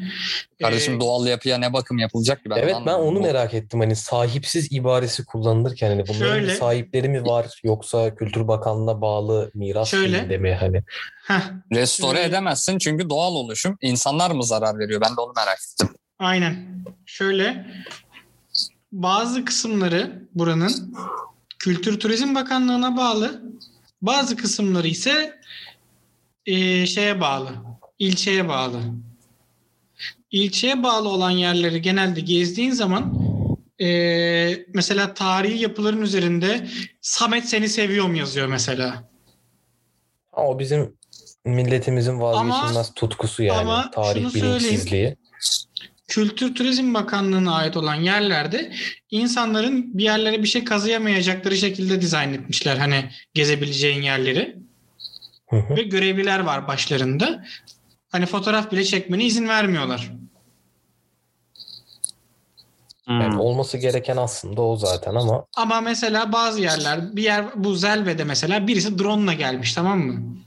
Kardeşim Ee, doğal yapıya ne bakım yapılacak ki? Ben evet ben onu Bu- merak ettim. Hani sahipsiz ibaresi kullanılırken hani bunların Şöyle- sahipleri mi var yoksa Kültür Bakanlığı'na bağlı miras Şöyle- mi hani? heh, Restore Ee, edemezsin çünkü doğal oluşum. İnsanlar mı zarar veriyor? Ben de onu merak ettim. aynen. Şöyle bazı kısımları buranın Kültür Turizm Bakanlığı'na bağlı. Bazı kısımları ise e, şeye bağlı. ilçeye bağlı. İlçeye bağlı olan yerleri genelde gezdiğin zaman e, mesela tarihi yapıların üzerinde Samet seni seviyorum yazıyor mesela. Ha, o bizim milletimizin vazgeçilmez tutkusu yani. ama Tarih bilinçsizliği. Kültür Turizm Bakanlığı'na ait olan yerlerde insanların bir yerlere bir şey kazıyamayacakları şekilde dizayn etmişler. Hani gezebileceğin yerleri. Hı hı. Ve görevliler var başlarında. Hani fotoğraf bile çekmene izin vermiyorlar. Yani olması gereken aslında o zaten ama Ama mesela bazı yerler, bir yer bu Zelve'de mesela birisi drone'la gelmiş tamam mı?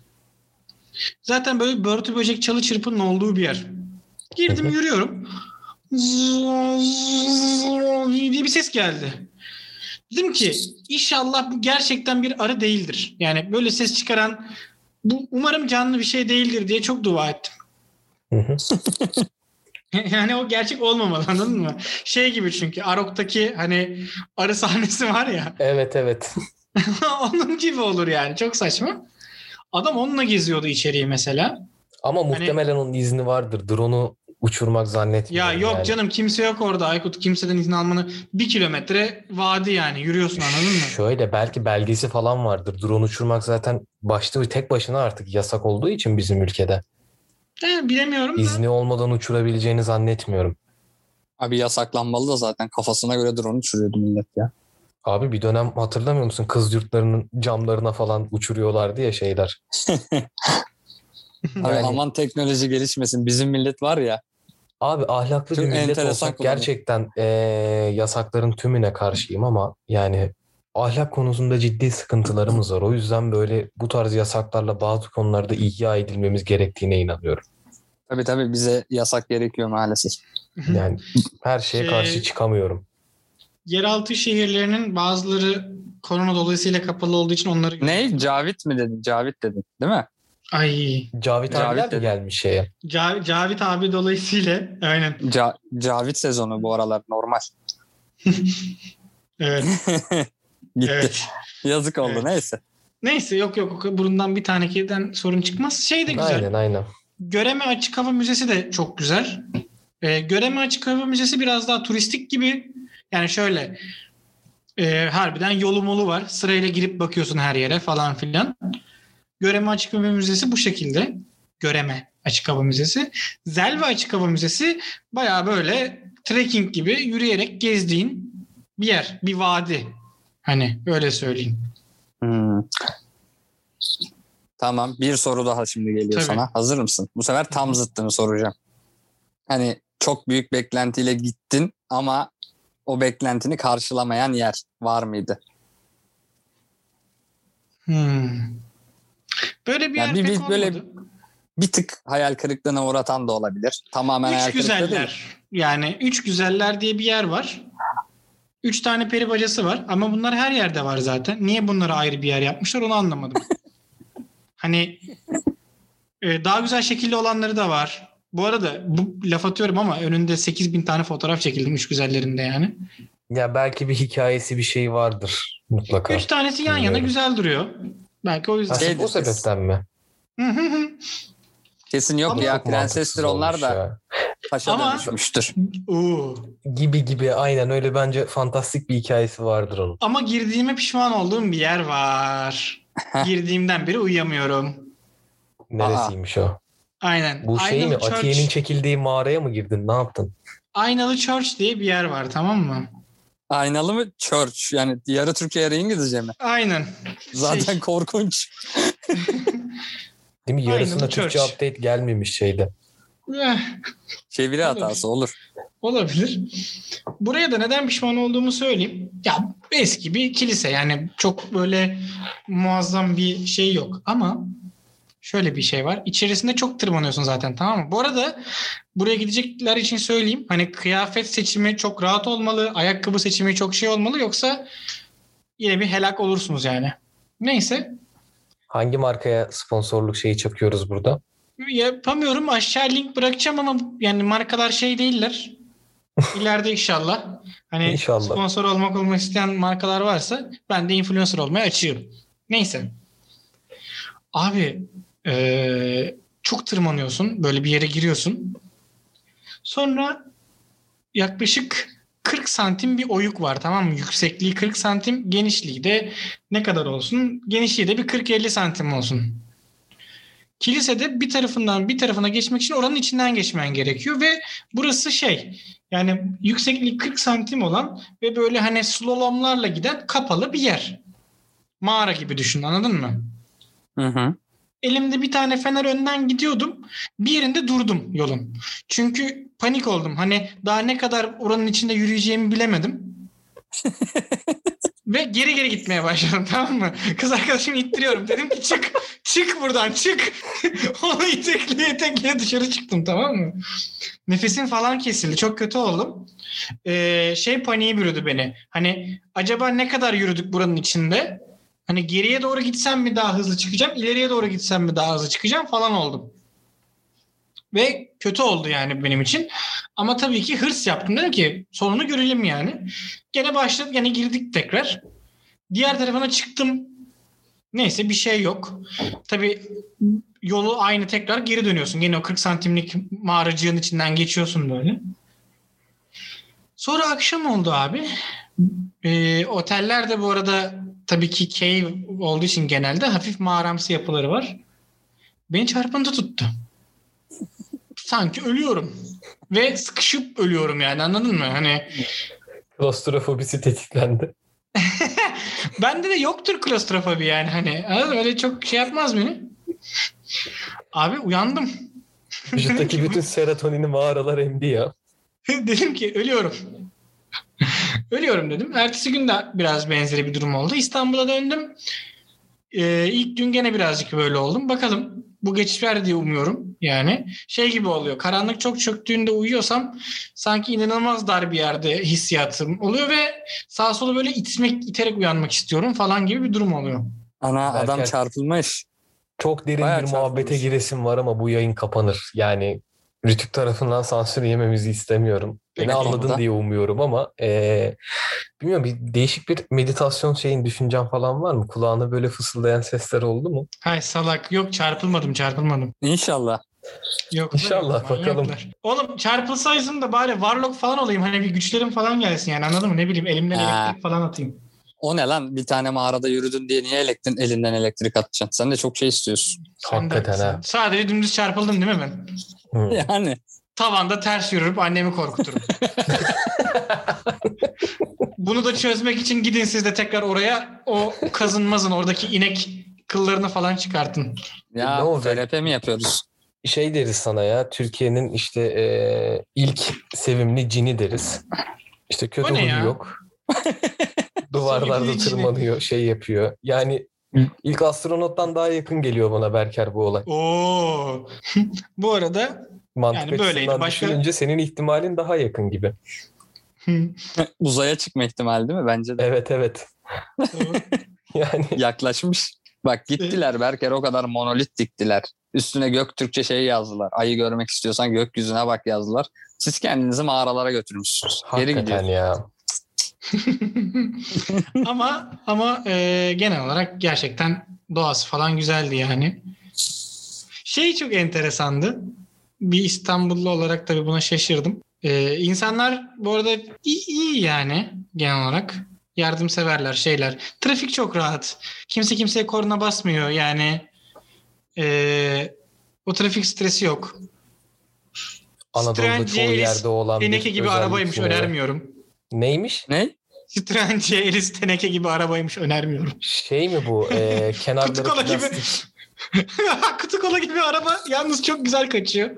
Zaten böyle börtü böcek çalı çırpının olduğu bir yer. Girdim yürüyorum. diye bir ses geldi. Dedim ki inşallah bu gerçekten bir arı değildir. Yani böyle ses çıkaran bu umarım canlı bir şey değildir diye çok dua ettim. Yani o gerçek olmamalı anladın mı? Şey gibi çünkü Arok'taki hani arı sahnesi var ya. evet evet. onun gibi olur yani. Çok saçma. Adam onunla geziyordu içeriği mesela. Ama Hani- muhtemelen onun izni vardır. Drone'u uçurmak Ya zannetmiyorum. yok yani. canım kimse yok orada Aykut. Kimseden izin almanı bir kilometre vadi yani. Yürüyorsun anladın mı? Şöyle belki belgesi falan vardır. Drone uçurmak zaten başta tek başına artık yasak olduğu için bizim ülkede. He, bilemiyorum da. İzni olmadan uçurabileceğini zannetmiyorum. Abi yasaklanmalı da zaten kafasına göre drone uçuruyordu millet ya. Abi bir dönem hatırlamıyor musun? Kız yurtlarının camlarına falan uçuruyorlardı ya şeyler. Abi Yani- aman teknoloji gelişmesin. Bizim millet var ya. Abi ahlaklı Çok bir millet olsak gerçekten eee, yasakların tümüne karşıyım ama yani ahlak konusunda ciddi sıkıntılarımız var. O yüzden böyle bu tarz yasaklarla bazı konularda ihya edilmemiz gerektiğine inanıyorum. Tabii tabii bize yasak gerekiyor maalesef. Yani her şeye Şey- karşı çıkamıyorum. Yeraltı şehirlerinin bazıları korona dolayısıyla kapalı olduğu için onları... Ne? Cavit mi dedin? Cavit dedin. Değil mi? Ay. Cavit, Cavit abiler dedi. gelmiş şeye? Ca- Cavit abi dolayısıyla aynen. Ca- Cavit sezonu bu aralar normal. Evet. Gitti. evet. Yazık oldu Evet. neyse. Neyse yok yok burundan bir tane kediden sorun çıkmaz. Şey de güzel. Aynen aynen. Göreme Açık Hava Müzesi de çok güzel. Ee, Göreme Açık Hava Müzesi biraz daha turistik gibi. Yani şöyle e, harbiden yolu molu var. Sırayla girip bakıyorsun her yere falan filan. Göreme Açık Hava Müzesi bu şekilde. Göreme Açık Hava Müzesi. Zelve Açık Hava Müzesi baya böyle trekking gibi yürüyerek gezdiğin bir yer. Bir vadi. Hani öyle söyleyeyim. Hmm. Tamam bir soru daha şimdi geliyor Tabii. sana. Hazır mısın? Bu sefer tam zıttını soracağım. Hani çok büyük beklentiyle gittin ama o beklentini karşılamayan yer var mıydı? Hmm. Böyle bir Yani yer bir- pek böyle olmadı. Bir tık hayal kırıklığına uğratan da olabilir. Tamamen hayal Üç kırıklığı değil. güzeller. Yani üç güzeller diye bir yer var. Üç tane peri bacası var ama bunlar her yerde var zaten. Niye bunlara ayrı bir yer yapmışlar onu anlamadım. hani e, daha güzel şekilli olanları da var. Bu arada bu laf atıyorum ama önünde 8000 tane fotoğraf çekildim üç güzellerinde yani. Ya belki bir hikayesi bir şey vardır mutlaka. Üç tanesi yan yana Bilmiyorum. güzel duruyor. Belki o yüzden. Şey- o sebepten mi? Hı hı hı. Kesin yok Ama- ya prensestir onlar da ya. taşa Ama- dönüşmüştür. Oo. Gibi gibi aynen öyle bence fantastik bir hikayesi vardır onun. Ama girdiğime pişman olduğum bir yer var. Girdiğimden beri uyuyamıyorum. Neresiymiş o? Aynen. Bu şey mi? Aynalı Church- Atiye'nin çekildiği mağaraya mı girdin? Ne yaptın? Aynalı Church diye bir yer var tamam mı? Aynalı mı? Church. Yani yarı Türkçe yarı İngilizce mi? Aynen. Zaten Şey, korkunç. Değil mi? Yarısında Türkçe Church. update gelmemiş şeyde. eh, Çeviri hatası olur. olabilir. Buraya da neden pişman olduğumu söyleyeyim. Ya eski bir kilise yani çok böyle muazzam bir şey yok ama şöyle bir şey var. İçerisinde çok tırmanıyorsun zaten tamam mı? Bu arada buraya gidecekler için söyleyeyim. Hani kıyafet seçimi çok rahat olmalı. Ayakkabı seçimi çok şey olmalı. Yoksa yine bir helak olursunuz yani. Neyse. Hangi markaya sponsorluk şeyi çakıyoruz burada? Yapamıyorum. Aşağı link bırakacağım ama yani markalar şey değiller. İleride inşallah. Hani İnşallah. sponsor olmak olmak isteyen markalar varsa ben de influencer olmaya açığım. Neyse. Abi eee, çok tırmanıyorsun. Böyle bir yere giriyorsun. Sonra yaklaşık 40 santim bir oyuk var tamam mı? Yüksekliği 40 santim, genişliği de ne kadar olsun? Genişliği de bir 40-50 santim olsun. Kilisede bir tarafından bir tarafına geçmek için oranın içinden geçmen gerekiyor ve burası şey yani yüksekliği 40 santim olan ve böyle hani slalomlarla giden kapalı bir yer. Mağara gibi düşün anladın mı? Hı hı. Elimde bir tane fener önden gidiyordum. Bir yerinde durdum yolun. Çünkü panik oldum. Hani daha ne kadar oranın içinde yürüyeceğimi bilemedim. Ve geri geri gitmeye başladım tamam mı? Kız arkadaşımı ittiriyorum. Dedim ki çık, çık buradan çık. Onu itekliye itekliye dışarı çıktım tamam mı? Nefesim falan kesildi. Çok kötü oldum. Ee, şey paniği bürüdü beni. Hani acaba ne kadar yürüdük buranın içinde? Hani geriye doğru gitsem mi daha hızlı çıkacağım, ileriye doğru gitsem mi daha hızlı çıkacağım falan oldum. Ve kötü oldu yani benim için. Ama tabii ki hırs yaptım. Dedim ki sonunu görelim yani. Gene başladık, gene girdik tekrar. Diğer tarafına çıktım. Neyse bir şey yok. Tabii yolu aynı tekrar geri dönüyorsun. Gene o 40 santimlik mağaracığın içinden geçiyorsun böyle. Sonra akşam oldu abi. Ee, oteller bu arada tabii ki cave olduğu için genelde hafif mağaramsı yapıları var. Beni çarpıntı tuttu. Sanki ölüyorum. Ve sıkışıp ölüyorum yani anladın mı? Hani Klostrofobisi tetiklendi. bende de yoktur klostrofobi yani hani öyle çok şey yapmaz beni. Abi uyandım. Vücuttaki bütün serotonini mağaralar emdi ya. dedim ki ölüyorum. Ölüyorum dedim. Ertesi gün de biraz benzeri bir durum oldu. İstanbul'a döndüm. Ee, ilk gün gene birazcık böyle oldum. Bakalım bu geçer diye umuyorum. Yani şey gibi oluyor. Karanlık çok çöktüğünde uyuyorsam sanki inanılmaz dar bir yerde hissiyatım oluyor ve sağa sola böyle itmek, iterek uyanmak istiyorum falan gibi bir durum oluyor. Ana adam Berker- çarpılmış. Çok derin Bayağı bir muhabbete çarpılmış. giresim var ama bu yayın kapanır. Yani Rütük tarafından sansür yememizi istemiyorum. Beni Peki, anladın diye umuyorum ama eee, bilmiyorum bir değişik bir meditasyon şeyin düşüncen falan var mı? Kulağına böyle fısıldayan sesler oldu mu? Hay salak yok çarpılmadım çarpılmadım. İnşallah. Yok. İnşallah, manyaklar. bakalım. Oğlum çarpılsaysın da bari Warlock falan olayım. Hani bir güçlerim falan gelsin yani anladın mı? Ne bileyim elimden Ha. elektrik falan atayım. O ne lan? Bir tane mağarada yürüdün diye niye elektrin elinden elektrik atacaksın? Sen de çok şey istiyorsun. Sen Hakikaten ha. Sadece dümdüz çarpıldım değil mi ben? Hı. Yani Tavanda ters yürürüp annemi korkuturum. Bunu da çözmek için gidin siz de tekrar oraya o kazınmazın oradaki inek kıllarını falan çıkartın. Ya Ne olacak? TRP mi yapıyoruz? Şey deriz sana ya Türkiye'nin işte eee, ilk sevimli cini deriz. İşte kötü huyu yok. Duvarlarda cini. tırmanıyor, şey yapıyor. Yani ilk astronottan daha yakın geliyor bana Berker bu olay. Oo. Bu arada Mantık Yani böyleydi. Başka- düşününce senin ihtimalin daha yakın gibi. Uzaya çıkma ihtimali değil mi? Bence de. Evet evet. Yani Yaklaşmış. Bak gittiler Berker o kadar monolit diktiler. Üstüne Göktürkçe şey yazdılar. Ayı görmek istiyorsan gökyüzüne bak yazdılar. Siz kendinizi mağaralara götürmüşsünüz. Geri hakikaten gidiyor. ya. ama ama e, genel olarak gerçekten doğası falan güzeldi yani. Şey çok enteresandı. Bir İstanbullu olarak tabii buna şaşırdım. E, insanlar bu arada iyi, iyi yani genel olarak. Yardımseverler şeyler. Trafik çok rahat. Kimse kimseye korna basmıyor yani. E, o trafik stresi yok. Anadolu'da Citroen çoğu yerde olan bir gibi özellik arabaymış önermiyorum. Neymiş? Ne? Citroen C-Elis teneke gibi arabaymış önermiyorum. Şey mi bu? Ee, kenarları Kutu kola gibi. Kutu kola gibi araba yalnız çok güzel kaçıyor.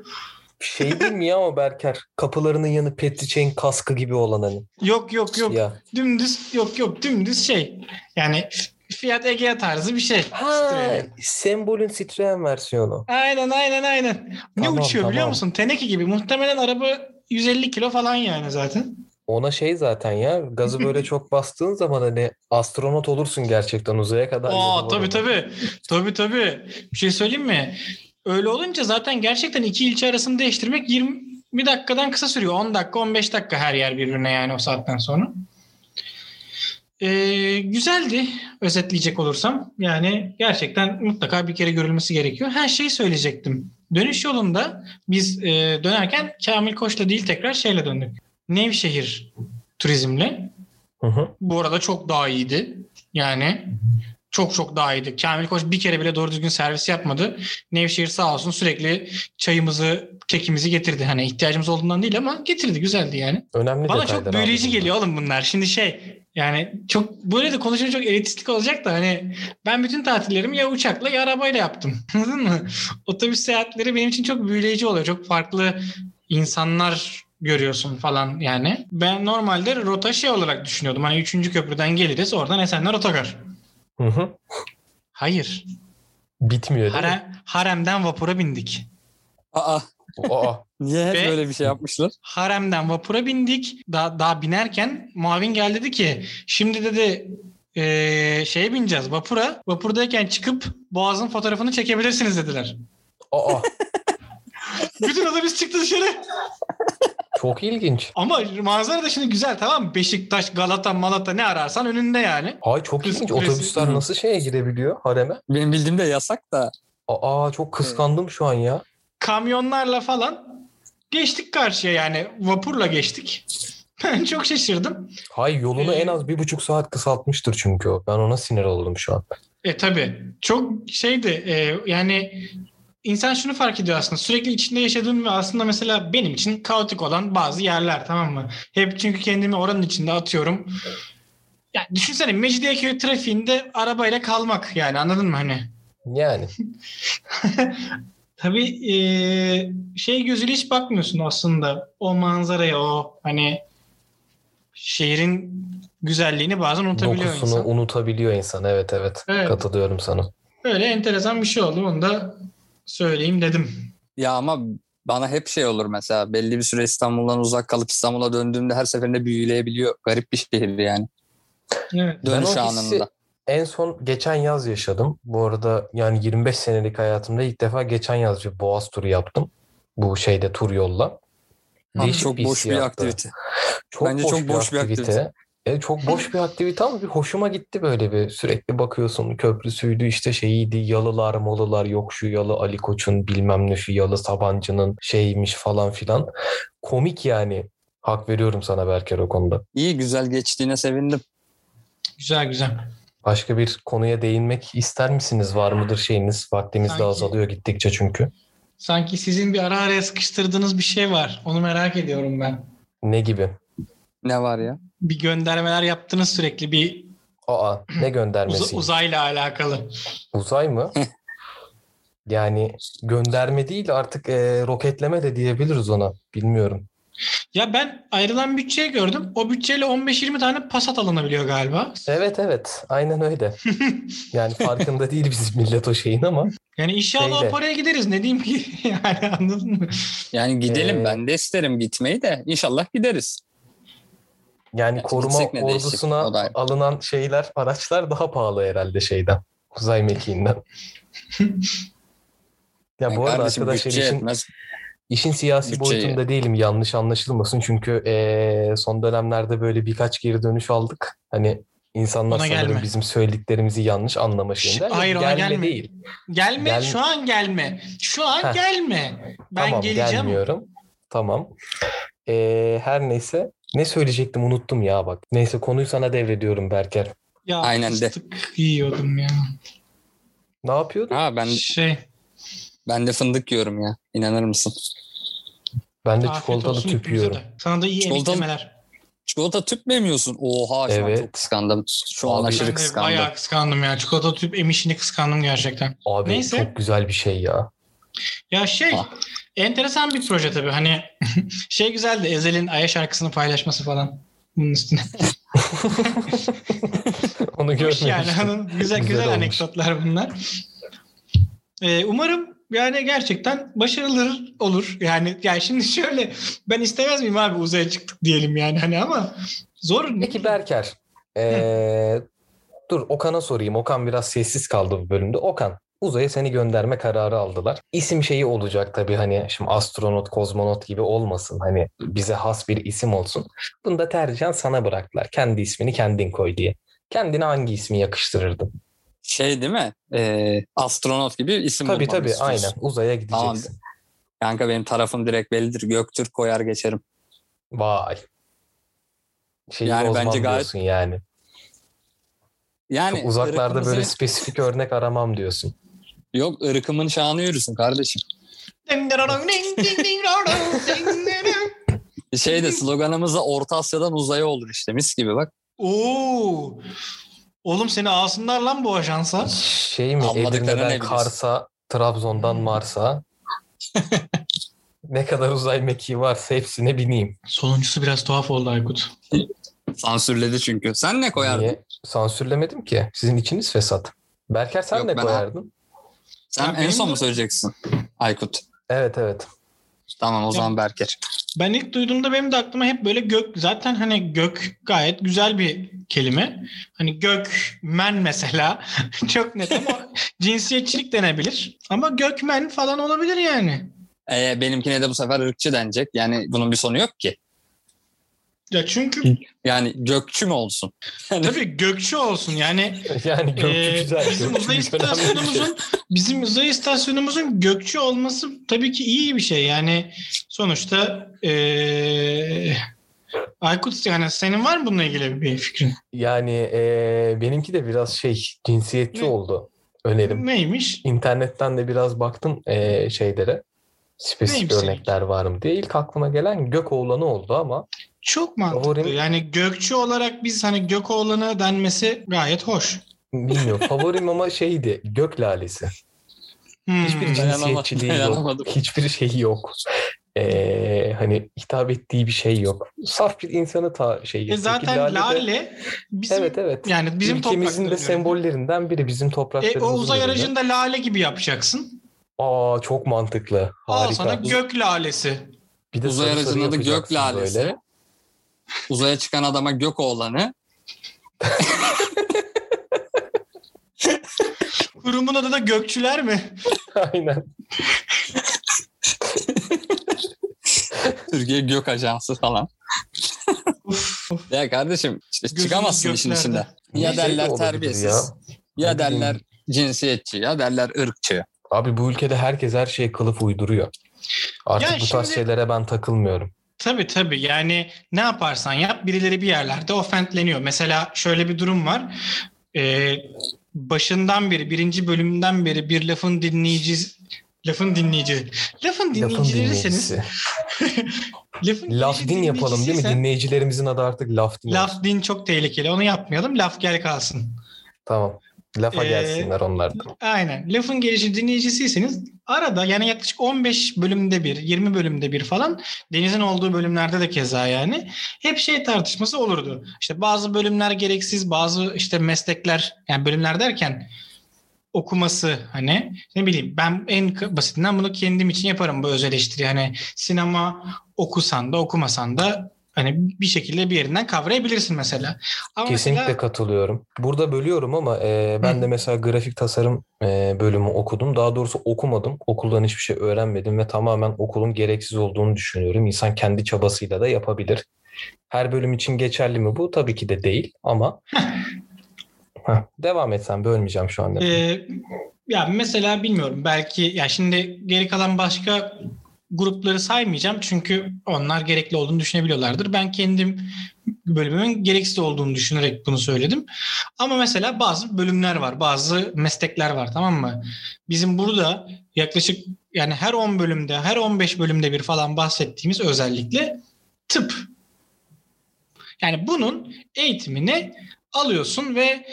Şey değil mi ya o Berker? Kapılarının yanı Petriçek'in kaskı gibi olan hani. Yok yok yok. Ya. Dümdüz yok yok dümdüz şey. Yani Fiat Egea tarzı bir şey. Ha, Citroen. sembolün Citroen versiyonu. Aynen aynen aynen. Ne Tamam, uçuyor biliyor tamam. musun? Teneke gibi. Muhtemelen araba 150 kilo falan yani zaten. Ona şey zaten ya gazı böyle çok bastığın zaman hani astronot olursun gerçekten uzaya kadar. Aa tabii tabii. Tabii tabii. Bir şey söyleyeyim mi? Öyle olunca zaten gerçekten iki ilçe arasını değiştirmek 20 dakikadan kısa sürüyor. 10 dakika 15 dakika her yer birbirine yani o saatten sonra. Ee, güzeldi özetleyecek olursam. Yani gerçekten mutlaka bir kere görülmesi gerekiyor. Her şeyi söyleyecektim. Dönüş yolunda biz e, dönerken Kamil Koç'la değil tekrar şeyle döndük. Nevşehir turizmle. Hı hı. Bu arada çok daha iyiydi. Yani çok çok daha iyiydi. Kamil Koç bir kere bile doğru düzgün servis yapmadı. Nevşehir sağ olsun sürekli çayımızı, kekimizi getirdi. Hani ihtiyacımız olduğundan değil ama getirdi. Güzeldi yani. Önemli Bana çok büyüleyici geliyor oğlum bunlar. Şimdi şey yani çok böyle de konuşunca çok elitistlik olacak da hani ben bütün tatillerimi ya uçakla ya arabayla yaptım. Anladın mı? Otobüs seyahatleri benim için çok büyüleyici oluyor. Çok farklı insanlar görüyorsun falan yani. Ben normalde rota şey olarak düşünüyordum. Hani 3. köprüden geliriz oradan Esenler Otogar. Hı hı. Hayır. Bitmiyor değil mi? Harem, haremden vapura bindik. Aa Aa, niye hep Ve- böyle bir şey yapmışlar? Haremden vapura bindik. Daha, daha binerken muavin geldi dedi ki şimdi dedi eee şeye bineceğiz vapura. Vapurdayken çıkıp boğazın fotoğrafını çekebilirsiniz dediler. aa, Bütün otobüs çıktı dışarı. çok ilginç. Ama manzara da şimdi güzel tamam mı? Beşiktaş, Galata, Malata ne ararsan önünde yani. Ay çok Kız ilginç. kulesi. Otobüsler Hı. nasıl şeye girebiliyor hareme? Benim bildiğim de yasak da. Aa çok kıskandım şu an ya. Kamyonlarla falan geçtik karşıya yani vapurla geçtik. Ben çok şaşırdım. Hay yolunu Ee, en az bir buçuk saat kısaltmıştır çünkü o. Ben ona sinir oldum şu an. E tabi. Çok şeydi e, yani insan şunu fark ediyor aslında. Sürekli içinde yaşadığım ve aslında mesela benim için kaotik olan bazı yerler tamam mı? Hep çünkü kendimi oranın içinde atıyorum. Ya düşünsene Mecidiyeköy trafiğinde arabayla kalmak yani anladın mı hani? Yani Tabii e, şey gözüyle hiç bakmıyorsun aslında. O manzaraya o hani şehrin güzelliğini bazen unutabiliyor dokusunu insan. unutabiliyor insan. Evet evet. Evet. Katılıyorum sana. Böyle enteresan bir şey oldu. Onu da söyleyeyim dedim. Ya ama bana hep şey olur mesela belli bir süre İstanbul'dan uzak kalıp İstanbul'a döndüğümde her seferinde büyüleyebiliyor. Garip bir şehir yani. Evet. Ben Dönüş hissi- anında. En son geçen yaz yaşadım. Bu arada yani 25 senelik hayatımda ilk defa geçen yaz bir Boğaz turu yaptım. Bu şeyde tur yolla. Abi Değişik çok boş bir aktivite. Çok Bence boş çok bir boş bir aktivite. aktivite. E, çok boş bir aktivite ama bir hoşuma gitti böyle bir sürekli bakıyorsun köprüsüydü işte şeyiydi yalılar molular yok şu yalı Ali Koç'un bilmem ne şu yalı Sabancı'nın şeymiş falan filan. Komik yani. Hak veriyorum sana Berker o konuda. İyi güzel geçtiğine sevindim. Güzel güzel. Başka bir konuya değinmek ister misiniz? Var mıdır şeyiniz? Vaktimiz de Sanki- azalıyor gittikçe çünkü. Sanki sizin bir ara araya sıkıştırdığınız bir şey var. Onu merak ediyorum ben. Ne gibi? Ne var ya? Bir göndermeler yaptınız sürekli bir Aa ne göndermesi? uz- uzayla alakalı. Uzay mı? yani gönderme değil artık e, roketleme de diyebiliriz ona. Bilmiyorum. Ya ben ayrılan bütçeyi gördüm. O bütçeyle 15-20 tane Passat alınabiliyor galiba. Evet evet aynen öyle. Yani farkında değil bizim millet o şeyin ama. Yani inşallah Şeyle. o paraya gideriz. Ne diyeyim ki? yani anladın mı? Yani gidelim Ee, ben de isterim gitmeyi de inşallah gideriz. Yani Gerçi koruma ordusuna alınan şeyler, araçlar daha pahalı herhalde şeyden. Uzay mekiğinden. ya Yani bu arada arkadaşlar işin, işin siyasi Bütçe- boyutunda değilim yanlış anlaşılmasın. Çünkü eee, son dönemlerde böyle birkaç geri dönüş aldık. Hani insanlar Ona sanırım gelme. bizim söylediklerimizi yanlış anlama şeyinden. hayır, ona gelme, gelme. değil. Gelme, Gel- şu an gelme. Şu an Heh. gelme. Ben tamam geleceğim. gelmiyorum. Tamam. Eee, her neyse. Ne söyleyecektim unuttum ya bak. Neyse konuyu sana devrediyorum Berker. Ya Aynen de. fıstık yiyordum ya. Ne yapıyordun? Ha ben Şey, ben de fındık yiyorum ya. İnanır mısın? Ben de afiyet çikolatalı olsun tüp yiyorum. de. Sana da iyi Çikolatalı- emeklemeler. Çikolata tüp mü yemiyorsun? Oha şu an Evet. çok kıskandım. Şu an aşırı Ben de kıskandım. bayağı kıskandım ya. Çikolata tüp emişini kıskandım gerçekten. Abi Neyse. çok güzel bir şey ya. Ya şey, Ah. Enteresan bir proje tabii. Hani şey güzeldi. Ezel'in Aya şarkısını paylaşması falan. Bunun üstüne. Onu görmemiştim. yani. Hani güzel Güzel güzel, olmuş. anekdotlar bunlar. Ee, umarım yani gerçekten başarılı olur. Yani yani şimdi şöyle ben istemez miyim abi uzaya çıktık diyelim yani hani ama zor. Peki Berker. ee, dur Okan'a sorayım. Okan biraz sessiz kaldı bu bölümde. Okan uzaya seni gönderme kararı aldılar. İsim şeyi olacak tabii hani şimdi astronot, kozmonot gibi olmasın. Hani bize has bir isim olsun. Bunu da tercihen sana bıraktılar. Kendi ismini kendin koy diye. Kendine hangi ismi yakıştırırdın? Şey değil mi? Ee, astronot gibi isim Tabii tabii istiyorsun. aynen uzaya gideceksin. Tamam. Kanka benim tarafım direkt bellidir. Göktürk koyar geçerim. Vay. Şeyi Yani bence gayet- diyorsun yani. Yani Çok uzaklarda böyle spesifik örnek aramam diyorsun. Yok ırkımın şanı yürüsün kardeşim. Şey de sloganımız da Orta Asya'dan uzaya olur işte mis gibi bak. Oo. Oğlum seni alsınlar lan bu ajansa. Şey mi Edirne'den? Kars'a, Trabzon'dan Mars'a ne kadar uzay mekiği varsa hepsine bineyim. Sonuncusu biraz tuhaf oldu Aykut. Sansürledi çünkü. Sen ne koyardın? Niye? Sansürlemedim ki. Sizin içiniz fesat. Berker sen Yok, ne ben- koyardın? Sen Ya en son mu söyleyeceksin? Aykut. Evet evet. Tamam o Ya- zaman Berker. Ben ilk duyduğumda benim de aklıma hep böyle gök zaten hani gök gayet güzel bir kelime. Hani gökmen mesela çok net ama cinsiyetçilik denebilir. Ama gökmen falan olabilir yani. Ee, benimkine de bu sefer ırkçı denecek. Yani bunun bir sonu yok ki. Ya çünkü Yani gökçü mü olsun? Yani tabii gökçü olsun yani Yani gökçü Ee, güzel. bizim uzay şey. istasyonumuzun bizim uzay istasyonumuzun gökçü olması tabii ki iyi bir şey. Yani sonuçta ee, Aykut yani senin var mı bununla ilgili bir fikrin? Yani eee, benimki de biraz şey cinsiyetçi Ne? oldu önerim. Neymiş? İnternetten de biraz baktım eee, şeylere. Spesifik seninki? örnekler var mı diye. İlk aklıma gelen Gökoğlanı oldu ama Çok mantıklı. Favorim- Yani gökçü olarak biz hani Gökoğlan'a denmesi gayet hoş. bilmiyorum. Favorim ama şeydi Gök Lalesi. Hmm. Hiçbir cinsiyetçiliği yok. Hiçbir şeyi yok. Ee, hani hitap ettiği bir şey yok. Saf bir insanı ta şey E zaten lale de- lale bizim evet evet. yani bizim Ülkemizin de sembollerinden biri bizim E, topraklarımızın o uzay aracını da lale gibi yapacaksın. Aa çok mantıklı. Al Harika. sana gök lalesi. bir de Uzay aracının adı gök lalesi. böyle. Uzaya çıkan adama gök oğlanı. Kurumun adı da gökçüler mi? Aynen. Türkiye Gök Ajansı falan. Ya kardeşim işte Gözümüz çıkamazsın işin göklerde. içinde. Ya şey de derler terbiyesiz. ya. Ya, derler cinsiyetçi. Ya derler ırkçı. Abi bu ülkede herkes her şeye kılıf uyduruyor. Artık Ya bu tarz şimdi- şeylere ben takılmıyorum. Tabii tabii yani ne yaparsan yap birileri bir yerlerde ofentleniyor. Mesela şöyle bir durum var. Ee, başından beri birinci bölümden beri bir lafın dinleyici lafın dinleyici lafın dinleyicisi. Lafın Laf din yapalım değil mi? Dinleyicilerimizin adı artık laf din. olsun. Laf din çok tehlikeli. Onu yapmayalım. Laf gel kalsın. Tamam. Lafa Ee, gelsinler onlar da. Aynen. Lafın gelişi dinleyicisiyseniz arada yani yaklaşık 15 bölümde bir, 20 bölümde bir falan Deniz'in olduğu bölümlerde de keza yani hep şey tartışması olurdu. İşte bazı bölümler gereksiz, bazı işte meslekler yani bölümler derken okuması hani ne bileyim ben en basitinden bunu kendim için yaparım bu öz eleştiri. Hani sinema okusan da okumasan da hani bir şekilde bir yerinden kavrayabilirsin mesela. Ama Kesinlikle mesela katılıyorum. Burada bölüyorum ama e, ben Hı. de mesela grafik tasarım e, bölümü okudum. Daha doğrusu okumadım. Okuldan hiçbir şey öğrenmedim ve tamamen okulun gereksiz olduğunu düşünüyorum. İnsan kendi çabasıyla da yapabilir. Her bölüm için geçerli mi bu? Tabii ki de değil ama Heh, devam etsen bölmeyeceğim şu anda. Ee, ya mesela bilmiyorum belki ya şimdi geri kalan başka grupları saymayacağım çünkü onlar gerekli olduğunu düşünebiliyorlardır. Ben kendim bölümümün gereksiz olduğunu düşünerek bunu söyledim. Ama mesela bazı bölümler var, bazı meslekler var tamam mı? Bizim burada yaklaşık yani her 10 bölümde, her 15 bölümde bir falan bahsettiğimiz özellikle tıp. Yani bunun eğitimini alıyorsun ve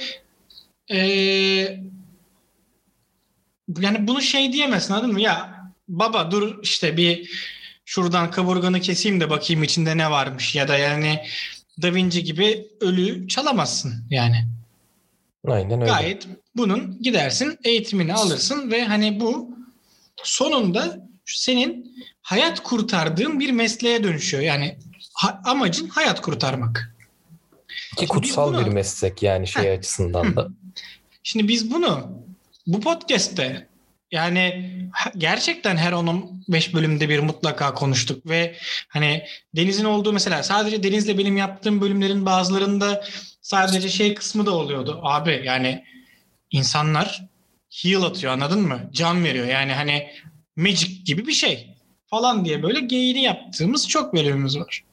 eee yani bunu şey diyemezsin anladın mı? Ya baba dur işte bir şuradan kaburganı keseyim de bakayım içinde ne varmış ya da yani Da Vinci gibi ölü çalamazsın yani. Aynen öyle. Gayet bunun gidersin eğitimini alırsın ve hani bu sonunda senin hayat kurtardığın bir mesleğe dönüşüyor. Yani ha- amacın hayat kurtarmak. Ki kutsal bunu- bir meslek yani şey açısından da. Şimdi biz bunu bu podcast'te yani gerçekten her 10-15 bölümde bir mutlaka konuştuk ve hani Deniz'in olduğu mesela sadece Deniz'le benim yaptığım bölümlerin bazılarında sadece şey kısmı da oluyordu. Abi yani insanlar heal atıyor anladın mı? Can veriyor yani hani magic gibi bir şey falan diye böyle geyini yaptığımız çok bölümümüz var.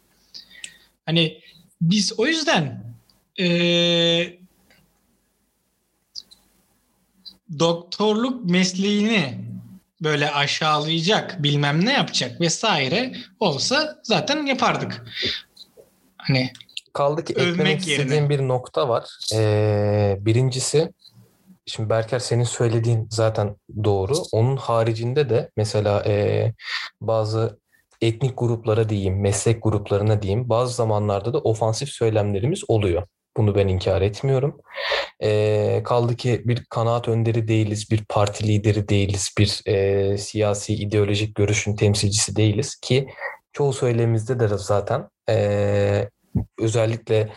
Hani biz o yüzden eee doktorluk mesleğini böyle aşağılayacak, bilmem ne yapacak vesaire olsa zaten yapardık. Hani Kaldı ki Övmek eklemek yerine. istediğim bir nokta var. Ee, birincisi şimdi Berker senin söylediğin zaten doğru. Onun haricinde de mesela ee, bazı etnik gruplara diyeyim, meslek gruplarına diyeyim bazı zamanlarda da ofansif söylemlerimiz oluyor. Bunu ben inkar etmiyorum. Ee, kaldı ki bir kanaat önderi değiliz, bir parti lideri değiliz, bir ee, siyasi ideolojik görüşün temsilcisi değiliz ki çoğu söylemimizde de zaten ee, özellikle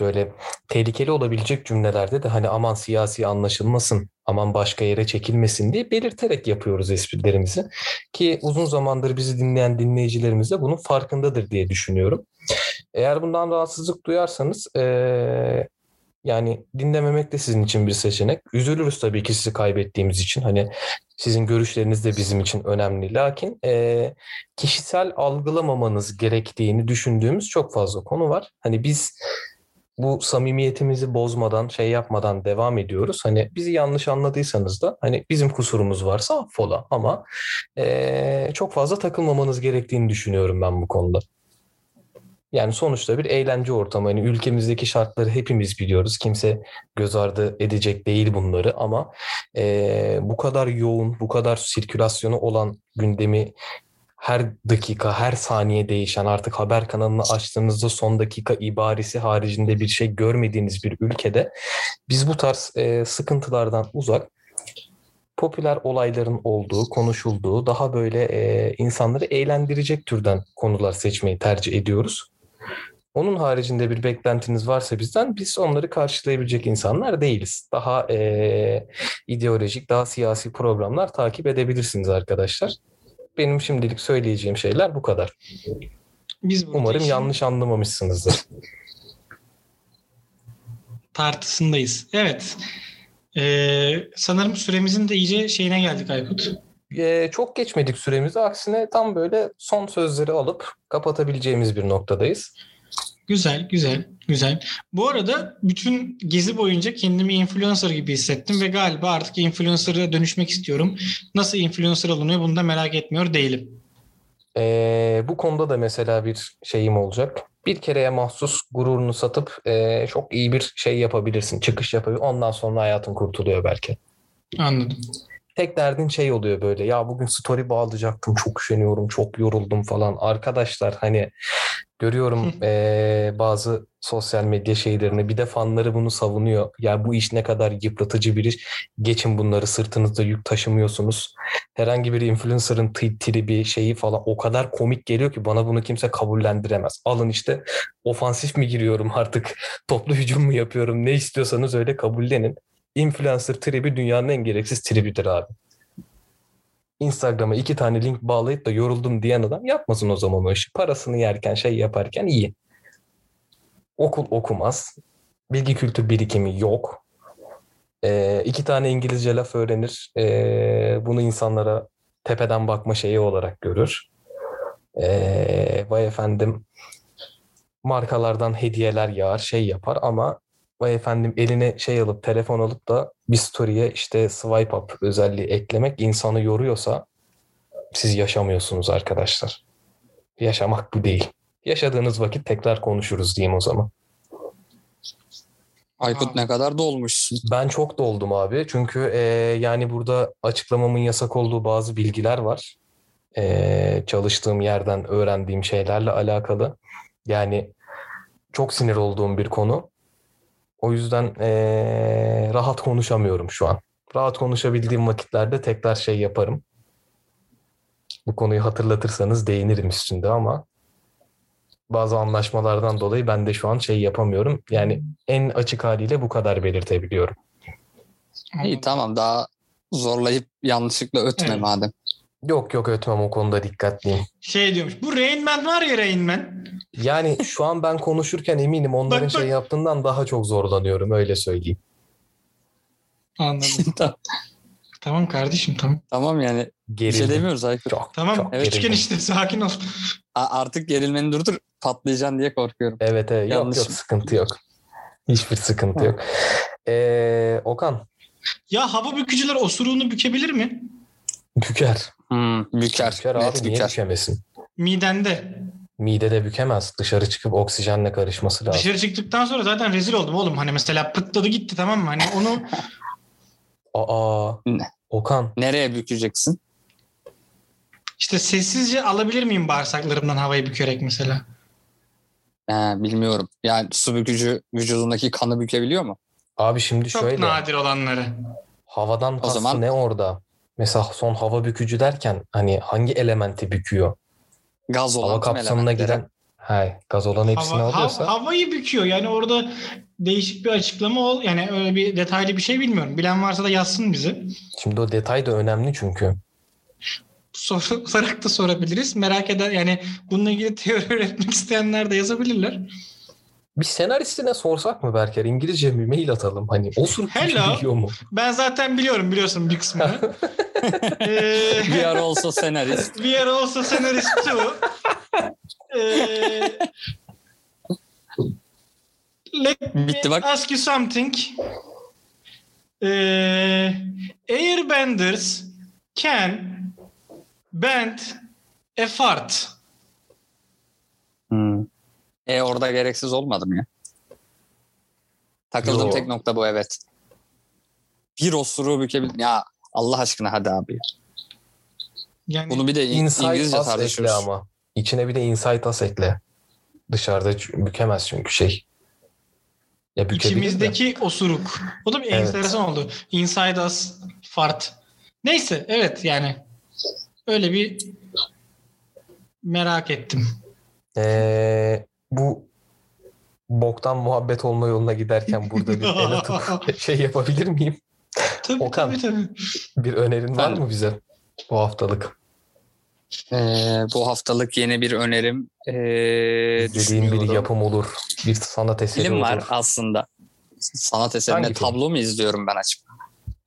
böyle tehlikeli olabilecek cümlelerde de hani aman siyasi anlaşılmasın, aman başka yere çekilmesin diye belirterek yapıyoruz esprilerimizi. Ki uzun zamandır bizi dinleyen dinleyicilerimiz de bunun farkındadır diye düşünüyorum. Eğer bundan rahatsızlık duyarsanız eee, yani dinlememek de sizin için bir seçenek. Üzülürüz tabii ki sizi kaybettiğimiz için. Hani sizin görüşleriniz de bizim için önemli. Lakin eee, kişisel algılamamanız gerektiğini düşündüğümüz çok fazla konu var. Hani biz bu samimiyetimizi bozmadan, şey yapmadan devam ediyoruz. Hani bizi yanlış anladıysanız da hani bizim kusurumuz varsa affola ama eee, çok fazla takılmamanız gerektiğini düşünüyorum ben bu konuda. Yani sonuçta bir eğlence ortamı. Hani ülkemizdeki şartları hepimiz biliyoruz. Kimse göz ardı edecek değil bunları ama eee, bu kadar yoğun, bu kadar sirkülasyonu olan gündemi her dakika, her saniye değişen artık haber kanalını açtığınızda son dakika ibaresi haricinde bir şey görmediğiniz bir ülkede biz bu tarz eee, sıkıntılardan uzak popüler olayların olduğu, konuşulduğu, daha böyle eee, insanları eğlendirecek türden konular seçmeyi tercih ediyoruz. Onun haricinde bir beklentiniz varsa bizden biz onları karşılayabilecek insanlar değiliz. Daha eee, ideolojik, daha siyasi programlar takip edebilirsiniz arkadaşlar. Benim şimdilik söyleyeceğim şeyler bu kadar. biz Umarım işin yanlış anlamamışsınızdır. tartısındayız. Evet. Ee, sanırım süremizin de iyice şeyine geldik Aykut. Eee, çok geçmedik süremizi. Aksine tam böyle son sözleri alıp kapatabileceğimiz bir noktadayız. Güzel, güzel, güzel. Bu arada bütün gezi boyunca kendimi influencer gibi hissettim ve galiba artık influencer'a dönüşmek istiyorum. Nasıl influencer olunuyor bunu da merak etmiyor değilim. Ee, bu konuda da mesela bir şeyim olacak. Bir kereye mahsus gururunu satıp ee, çok iyi bir şey yapabilirsin. Çıkış yapabilir. Ondan sonra hayatın kurtuluyor belki. Anladım. Tek derdin şey oluyor böyle. Ya bugün story bağlayacaktım. Çok üşeniyorum. Çok yoruldum falan. Arkadaşlar hani görüyorum ee, bazı sosyal medya şeylerini. Bir de fanları bunu savunuyor. Ya bu iş ne kadar yıpratıcı bir iş. Geçin bunları sırtınızda yük taşımıyorsunuz. Herhangi bir influencer'ın tribi şeyi falan o kadar komik geliyor ki bana bunu kimse kabullendiremez. Alın işte ofansif mi giriyorum artık toplu hücum mu yapıyorum ne istiyorsanız öyle kabullenin. Influencer tribi dünyanın en gereksiz tribidir abi. Instagram'a iki tane link bağlayıp da yoruldum diyen adam yapmasın o zaman o işi. Parasını yerken şey yaparken iyi. Okul okumaz. Bilgi kültür birikimi yok. Ee, iki tane İngilizce laf öğrenir. Ee, bunu insanlara tepeden bakma şeyi olarak görür. Ee, vay efendim markalardan hediyeler yağar, şey yapar ama efendim eline şey alıp telefon alıp da bir story'e işte swipe up özelliği eklemek insanı yoruyorsa siz yaşamıyorsunuz arkadaşlar. Yaşamak bu değil. Yaşadığınız vakit tekrar konuşuruz diyeyim o zaman. Aykut ne kadar dolmuşsun. Ben çok doldum abi. Çünkü e, yani burada açıklamamın yasak olduğu bazı bilgiler var. E, çalıştığım yerden öğrendiğim şeylerle alakalı. Yani çok sinir olduğum bir konu. O yüzden e, rahat konuşamıyorum şu an. Rahat konuşabildiğim vakitlerde tekrar şey yaparım. Bu konuyu hatırlatırsanız değinirim üstünde ama bazı anlaşmalardan dolayı ben de şu an şey yapamıyorum. Yani en açık haliyle bu kadar belirtebiliyorum. İyi tamam daha zorlayıp yanlışlıkla ötme Evet. madem. Yok yok ötmem o konuda dikkatliyim. Şey diyormuş. Bu Rain Man var ya Rain Man. Yani şu an ben konuşurken eminim onların Bak, bak. şey yaptığından daha çok zorlanıyorum öyle söyleyeyim. Anladım. tamam. tamam kardeşim tamam. tamam yani bir şey Gerildim. demiyoruz Aykut. Çok, Tamam çok Evet. gerildim. enişte sakin ol. A- artık gerilmeni durdur patlayacaksın diye korkuyorum. Evet evet yok Yanlış yok mı? sıkıntı yok. Hiçbir sıkıntı yok. Ee, Okan Ya hava bükücüler osuruğunu bükebilir mi? büker. Hmm, büker. Büker net abi niye büker. bükemesin? Midende. Midede bükemez. Dışarı çıkıp oksijenle karışması lazım. Dışarı çıktıktan sonra zaten rezil oldum oğlum. Hani mesela pıtladı gitti tamam mı? Hani onu Aa Ne? Okan Nereye bükeceksin? işte sessizce alabilir miyim bağırsaklarımdan havayı bükerek mesela? He, bilmiyorum. Yani su bükücü vücudundaki kanı bükebiliyor mu? abi şimdi Çok şöyle nadir olanları. havadan kastı zaman- ne orada? Mesela son hava bükücü derken hani hangi elementi büküyor? Gaz olan Hava kapsamına giren He, gaz olan hepsini Hava, hav- alıyorsa havayı büküyor. Yani orada değişik bir açıklama ol. Yani öyle bir detaylı bir şey bilmiyorum. Bilen varsa da yazsın bizi. şimdi o detay da önemli çünkü. Sor, sorarak da sorabiliriz. Merak eder yani bununla ilgili teori üretmek isteyenler de yazabilirler. Bir senaristine sorsak mı Berker? İngilizce bir mail atalım. Hani o sürü Hello. biliyor mu? Ben zaten biliyorum biliyorsun bir kısmını. Ee, We are also senarist. We are also senarist too. Ee, let me Bitti bak. ask you something. Ee, airbenders can bend a fart. Hmm. E orada gereksiz olmadı mı ya? Takıldığım Yo. tek nokta bu evet. Bir osuruğu bükebil... Ya Allah aşkına hadi abi. Yani Bunu bir de Insight İngilizce tartışıyoruz. ama. İçine bir de insight as ekle. Dışarıda ç- bükemez çünkü şey. Ya bükebilir de. içimizdeki osuruk. O da bir Evet. enteresan oldu. Inside us fart. Neyse evet yani öyle bir merak ettim. Ee, bu boktan muhabbet olma yoluna giderken burada bir el atıp şey yapabilir miyim? Tabii Okan. tabii tabii. Bir önerin var mı bize bu haftalık? Ee, bu haftalık yeni bir önerim. Ee, Dediğin bir yapım olur. Bir sanat eseri film olur. var aslında. Sanat eserinde Hangi film? tablo mu izliyorum ben açıp?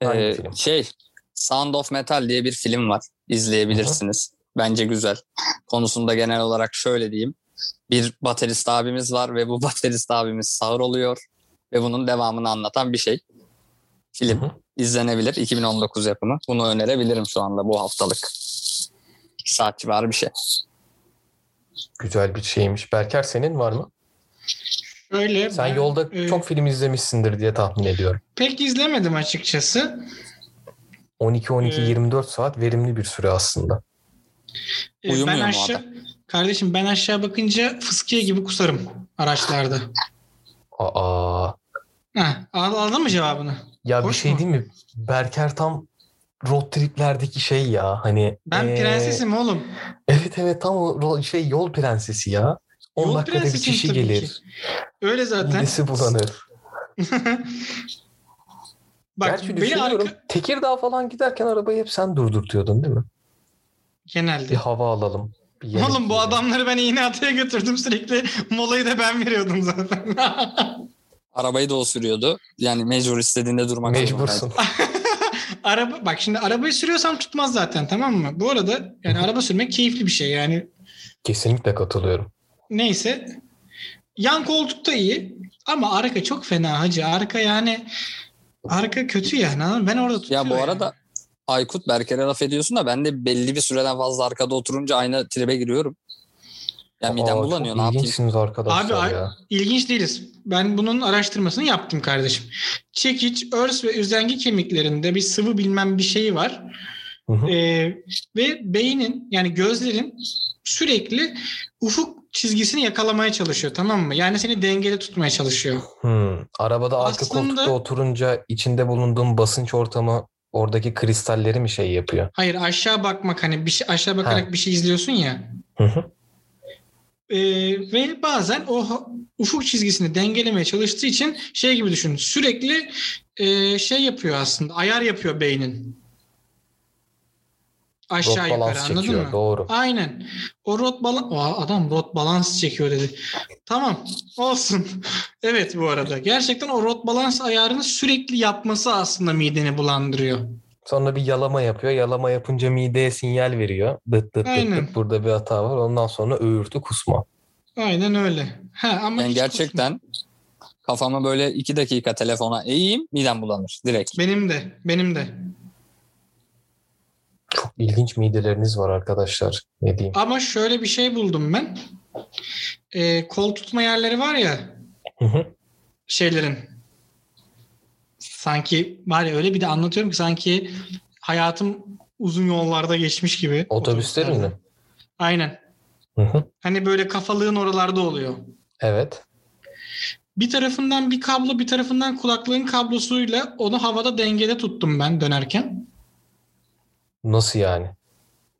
Hangi Ee, film? Şey, Sound of Metal diye bir film var. İzleyebilirsiniz. Bence güzel. Konusunda genel olarak şöyle diyeyim. Bir baterist abimiz var ve bu baterist abimiz sağır oluyor ve bunun devamını anlatan bir şey. Film izlenebilir. 2019 yapımı. Bunu önerebilirim şu anda bu haftalık. İki saat civarı bir şey. Güzel bir şeymiş. Berker senin var mı? Öyle. Sen ben, yolda e, çok film izlemişsindir diye tahmin ediyorum. pek izlemedim açıkçası. 12-12-24 saat verimli bir süre aslında. E, Uyumuyor ben mu aşağı kardeşim ben aşağı bakınca fıskiye gibi kusarım araçlarda. Aa. Ha, al- aldın mı cevabını? Ya bir Hoş şey mu? değil mi? Berker tam road triplerdeki şey ya. Hani Ben ee, prensesim oğlum. Evet evet tam o şey yol prensesi ya. 10 Yol dakikada bir kişi gelir. ki. Öyle zaten. Midesi bulanır. Bak Gerçi beni düşünüyorum. arka... Tekirdağ falan giderken arabayı hep sen durdurtuyordun değil mi? Bir Genelde. hava alalım. Yemek Oğlum bu adamları ben iğne ataya götürdüm sürekli. Molayı da ben veriyordum zaten. Arabayı da o sürüyordu. Yani mecbur istediğinde durmak Mecbursun. Araba bak şimdi arabayı sürüyorsam tutmaz zaten tamam mı? Bu arada yani araba sürmek keyifli bir şey yani. Kesinlikle katılıyorum. Neyse. Yan koltuk da iyi ama arka çok fena hacı. Arka yani arka kötü yani. Ben orada tutuyor Ya bu yani. Aykut Berker'e laf ediyorsun da ben de belli bir süreden fazla arkada oturunca aynı tribe giriyorum. Yani midem bulanıyor ne yapayım. ilginçsiniz arkadaşlar Abi, ya. İlginç değiliz. Ben bunun araştırmasını yaptım kardeşim. Çekiç, örs ve üzengi kemiklerinde bir sıvı bilmem bir şeyi var. Hı hı. Ee, ve beynin yani gözlerin sürekli ufuk çizgisini yakalamaya çalışıyor tamam mı? Yani seni dengede tutmaya çalışıyor. Hmm. Arabada arka Aslında- koltukta oturunca içinde bulunduğun basınç ortamı oradaki kristalleri mi şey yapıyor? Hayır aşağı bakmak hani bir şey aşağı bakarak Ha. bir şey izliyorsun ya. Hı hı. Ee, ve bazen o ufuk çizgisini dengelemeye çalıştığı için şey gibi düşün. Sürekli e, şey yapıyor aslında. Ayar yapıyor beynin. Aşağı Rot yukarı anladın çekiyor. mı? Doğru. Aynen. O rot balans... adam rot balans çekiyor dedi. Tamam olsun. evet bu arada. Gerçekten o rot balans ayarını sürekli yapması aslında mideni bulandırıyor. Sonra bir yalama yapıyor. Yalama yapınca mideye sinyal veriyor. Dıt dıt dıt Aynen. dıt. Burada bir hata var. Ondan sonra öğürtü kusma. Aynen öyle. Ha, ama Yani gerçekten kafamı böyle iki dakika telefona eğeyim midem bulanır direkt. Benim de. Benim de. Çok ilginç mideleriniz var arkadaşlar. Ne diyeyim? Ama şöyle bir şey buldum ben. Ee, kol tutma yerleri var ya Hı hı. şeylerin. Sanki var ya öyle bir de anlatıyorum ki sanki hayatım uzun yollarda geçmiş gibi. Otobüslerin mi? Aynen. Hı hı. Hani böyle kafalığın oralarda oluyor. Evet. Bir tarafından bir kablo bir tarafından kulaklığın kablosuyla onu havada dengede tuttum ben dönerken. Nasıl yani?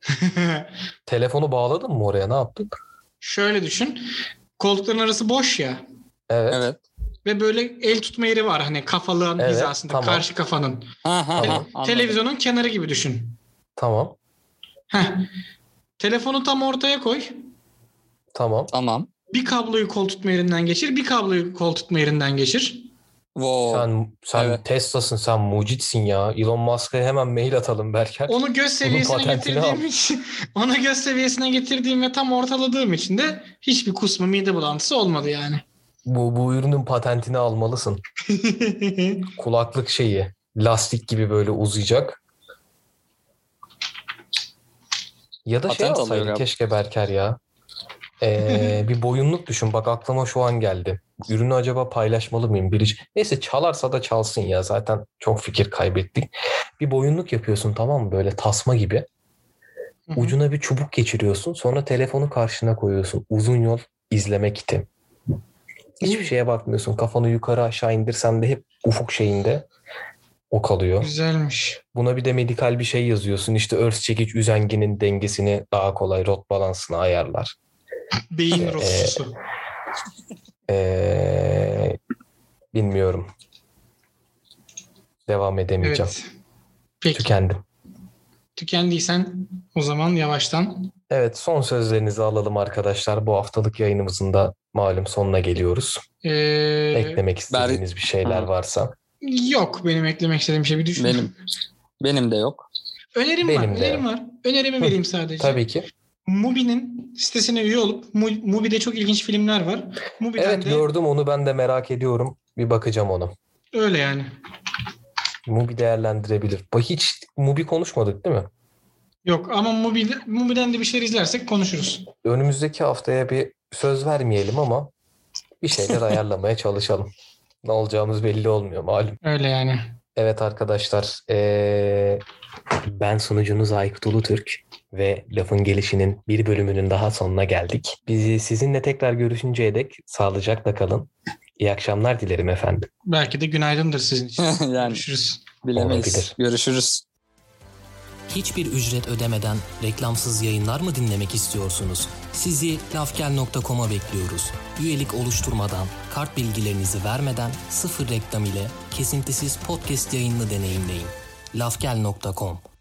Telefonu bağladın mı oraya? Ne yaptın? Şöyle düşün. Koltukların arası boş ya. Evet. Evet. Ve böyle el tutma yeri var hani kafalığın Evet, hizasında tamam. karşı kafanın. Ha ha Tamam. ha. anladım. Televizyonun kenarı gibi düşün. Tamam. Heh. Telefonu tam ortaya koy. Tamam. Tamam. Bir kabloyu kol tutma yerinden geçir, bir kabloyu kol tutma yerinden geçir. Wow. Sen sen Evet. Tesla'sın, sen mucitsin ya. Elon Musk'a hemen mail atalım Berker. Onu göz seviyesine getirdiğim için, onu göz seviyesine getirdiğim ve tam ortaladığım için de hiçbir kusma, mide bulantısı olmadı yani. Bu, bu ürünün patentini almalısın. Kulaklık şeyi. Lastik gibi böyle uzayacak. Ya da şey Patent alıyor alsaydı galiba. keşke Berker ya. Ee, bir boyunluk düşün. Bak aklıma şu an geldi. Ürünü acaba paylaşmalı mıyım? Biri... Neyse çalarsa da çalsın ya. Zaten çok fikir kaybettik. Bir boyunluk yapıyorsun tamam mı? Böyle tasma gibi. Ucuna bir çubuk geçiriyorsun. Sonra telefonu karşına koyuyorsun. Uzun yol izleme kiti. Hiçbir şeye bakmıyorsun. Kafanı yukarı aşağı indirsen de hep ufuk şeyinde o kalıyor. Güzelmiş. Buna bir de medikal bir şey yazıyorsun. İşte örs çekiç üzengenin dengesini daha kolay rot balansını ayarlar. Beyin rotusu. Ee, bilmiyorum. Devam edemeyeceğim. Evet. Peki. Tükendim. Tükendiysen o zaman yavaştan. Evet son sözlerinizi alalım arkadaşlar. Bu haftalık yayınımızın da malum sonuna geliyoruz. Ee, Eklemek istediğiniz bir şeyler Hı. varsa. yok benim eklemek istediğim şey bir düşün. Benim benim de yok. Önerim Benim var. de Önerim var. Önerimi vereyim sadece. Tabii ki. Mubi'nin sitesine üye olup Mu- Mubi'de çok ilginç filmler var. Mubi'den Evet de gördüm onu ben de merak ediyorum. Bir bakacağım ona. öyle yani. Mubi değerlendirebilir. Hiç Mubi konuşmadık değil mi? Yok ama Mubi, Mubi'den de bir şeyler izlersek konuşuruz. Önümüzdeki haftaya bir söz vermeyelim ama bir şeyler ayarlamaya çalışalım. Ne olacağımız belli olmuyor malum. Öyle yani. Evet arkadaşlar, eee, ben sunucunuz Aykut Ulutürk ve Lafın Gelişi'nin bir bölümünün daha sonuna geldik. Bizi sizinle tekrar görüşünceye dek sağlıcakla kalın. İyi akşamlar dilerim efendim. Belki de günaydındır sizin için. yani Görüşürüz. bilemeyiz. Olabilir. Görüşürüz. Hiçbir ücret ödemeden reklamsız yayınlar mı dinlemek istiyorsunuz? Sizi lafgel.com'a bekliyoruz. Üyelik oluşturmadan, kart bilgilerinizi vermeden sıfır reklam ile kesintisiz podcast yayınını deneyimleyin. lafgel.com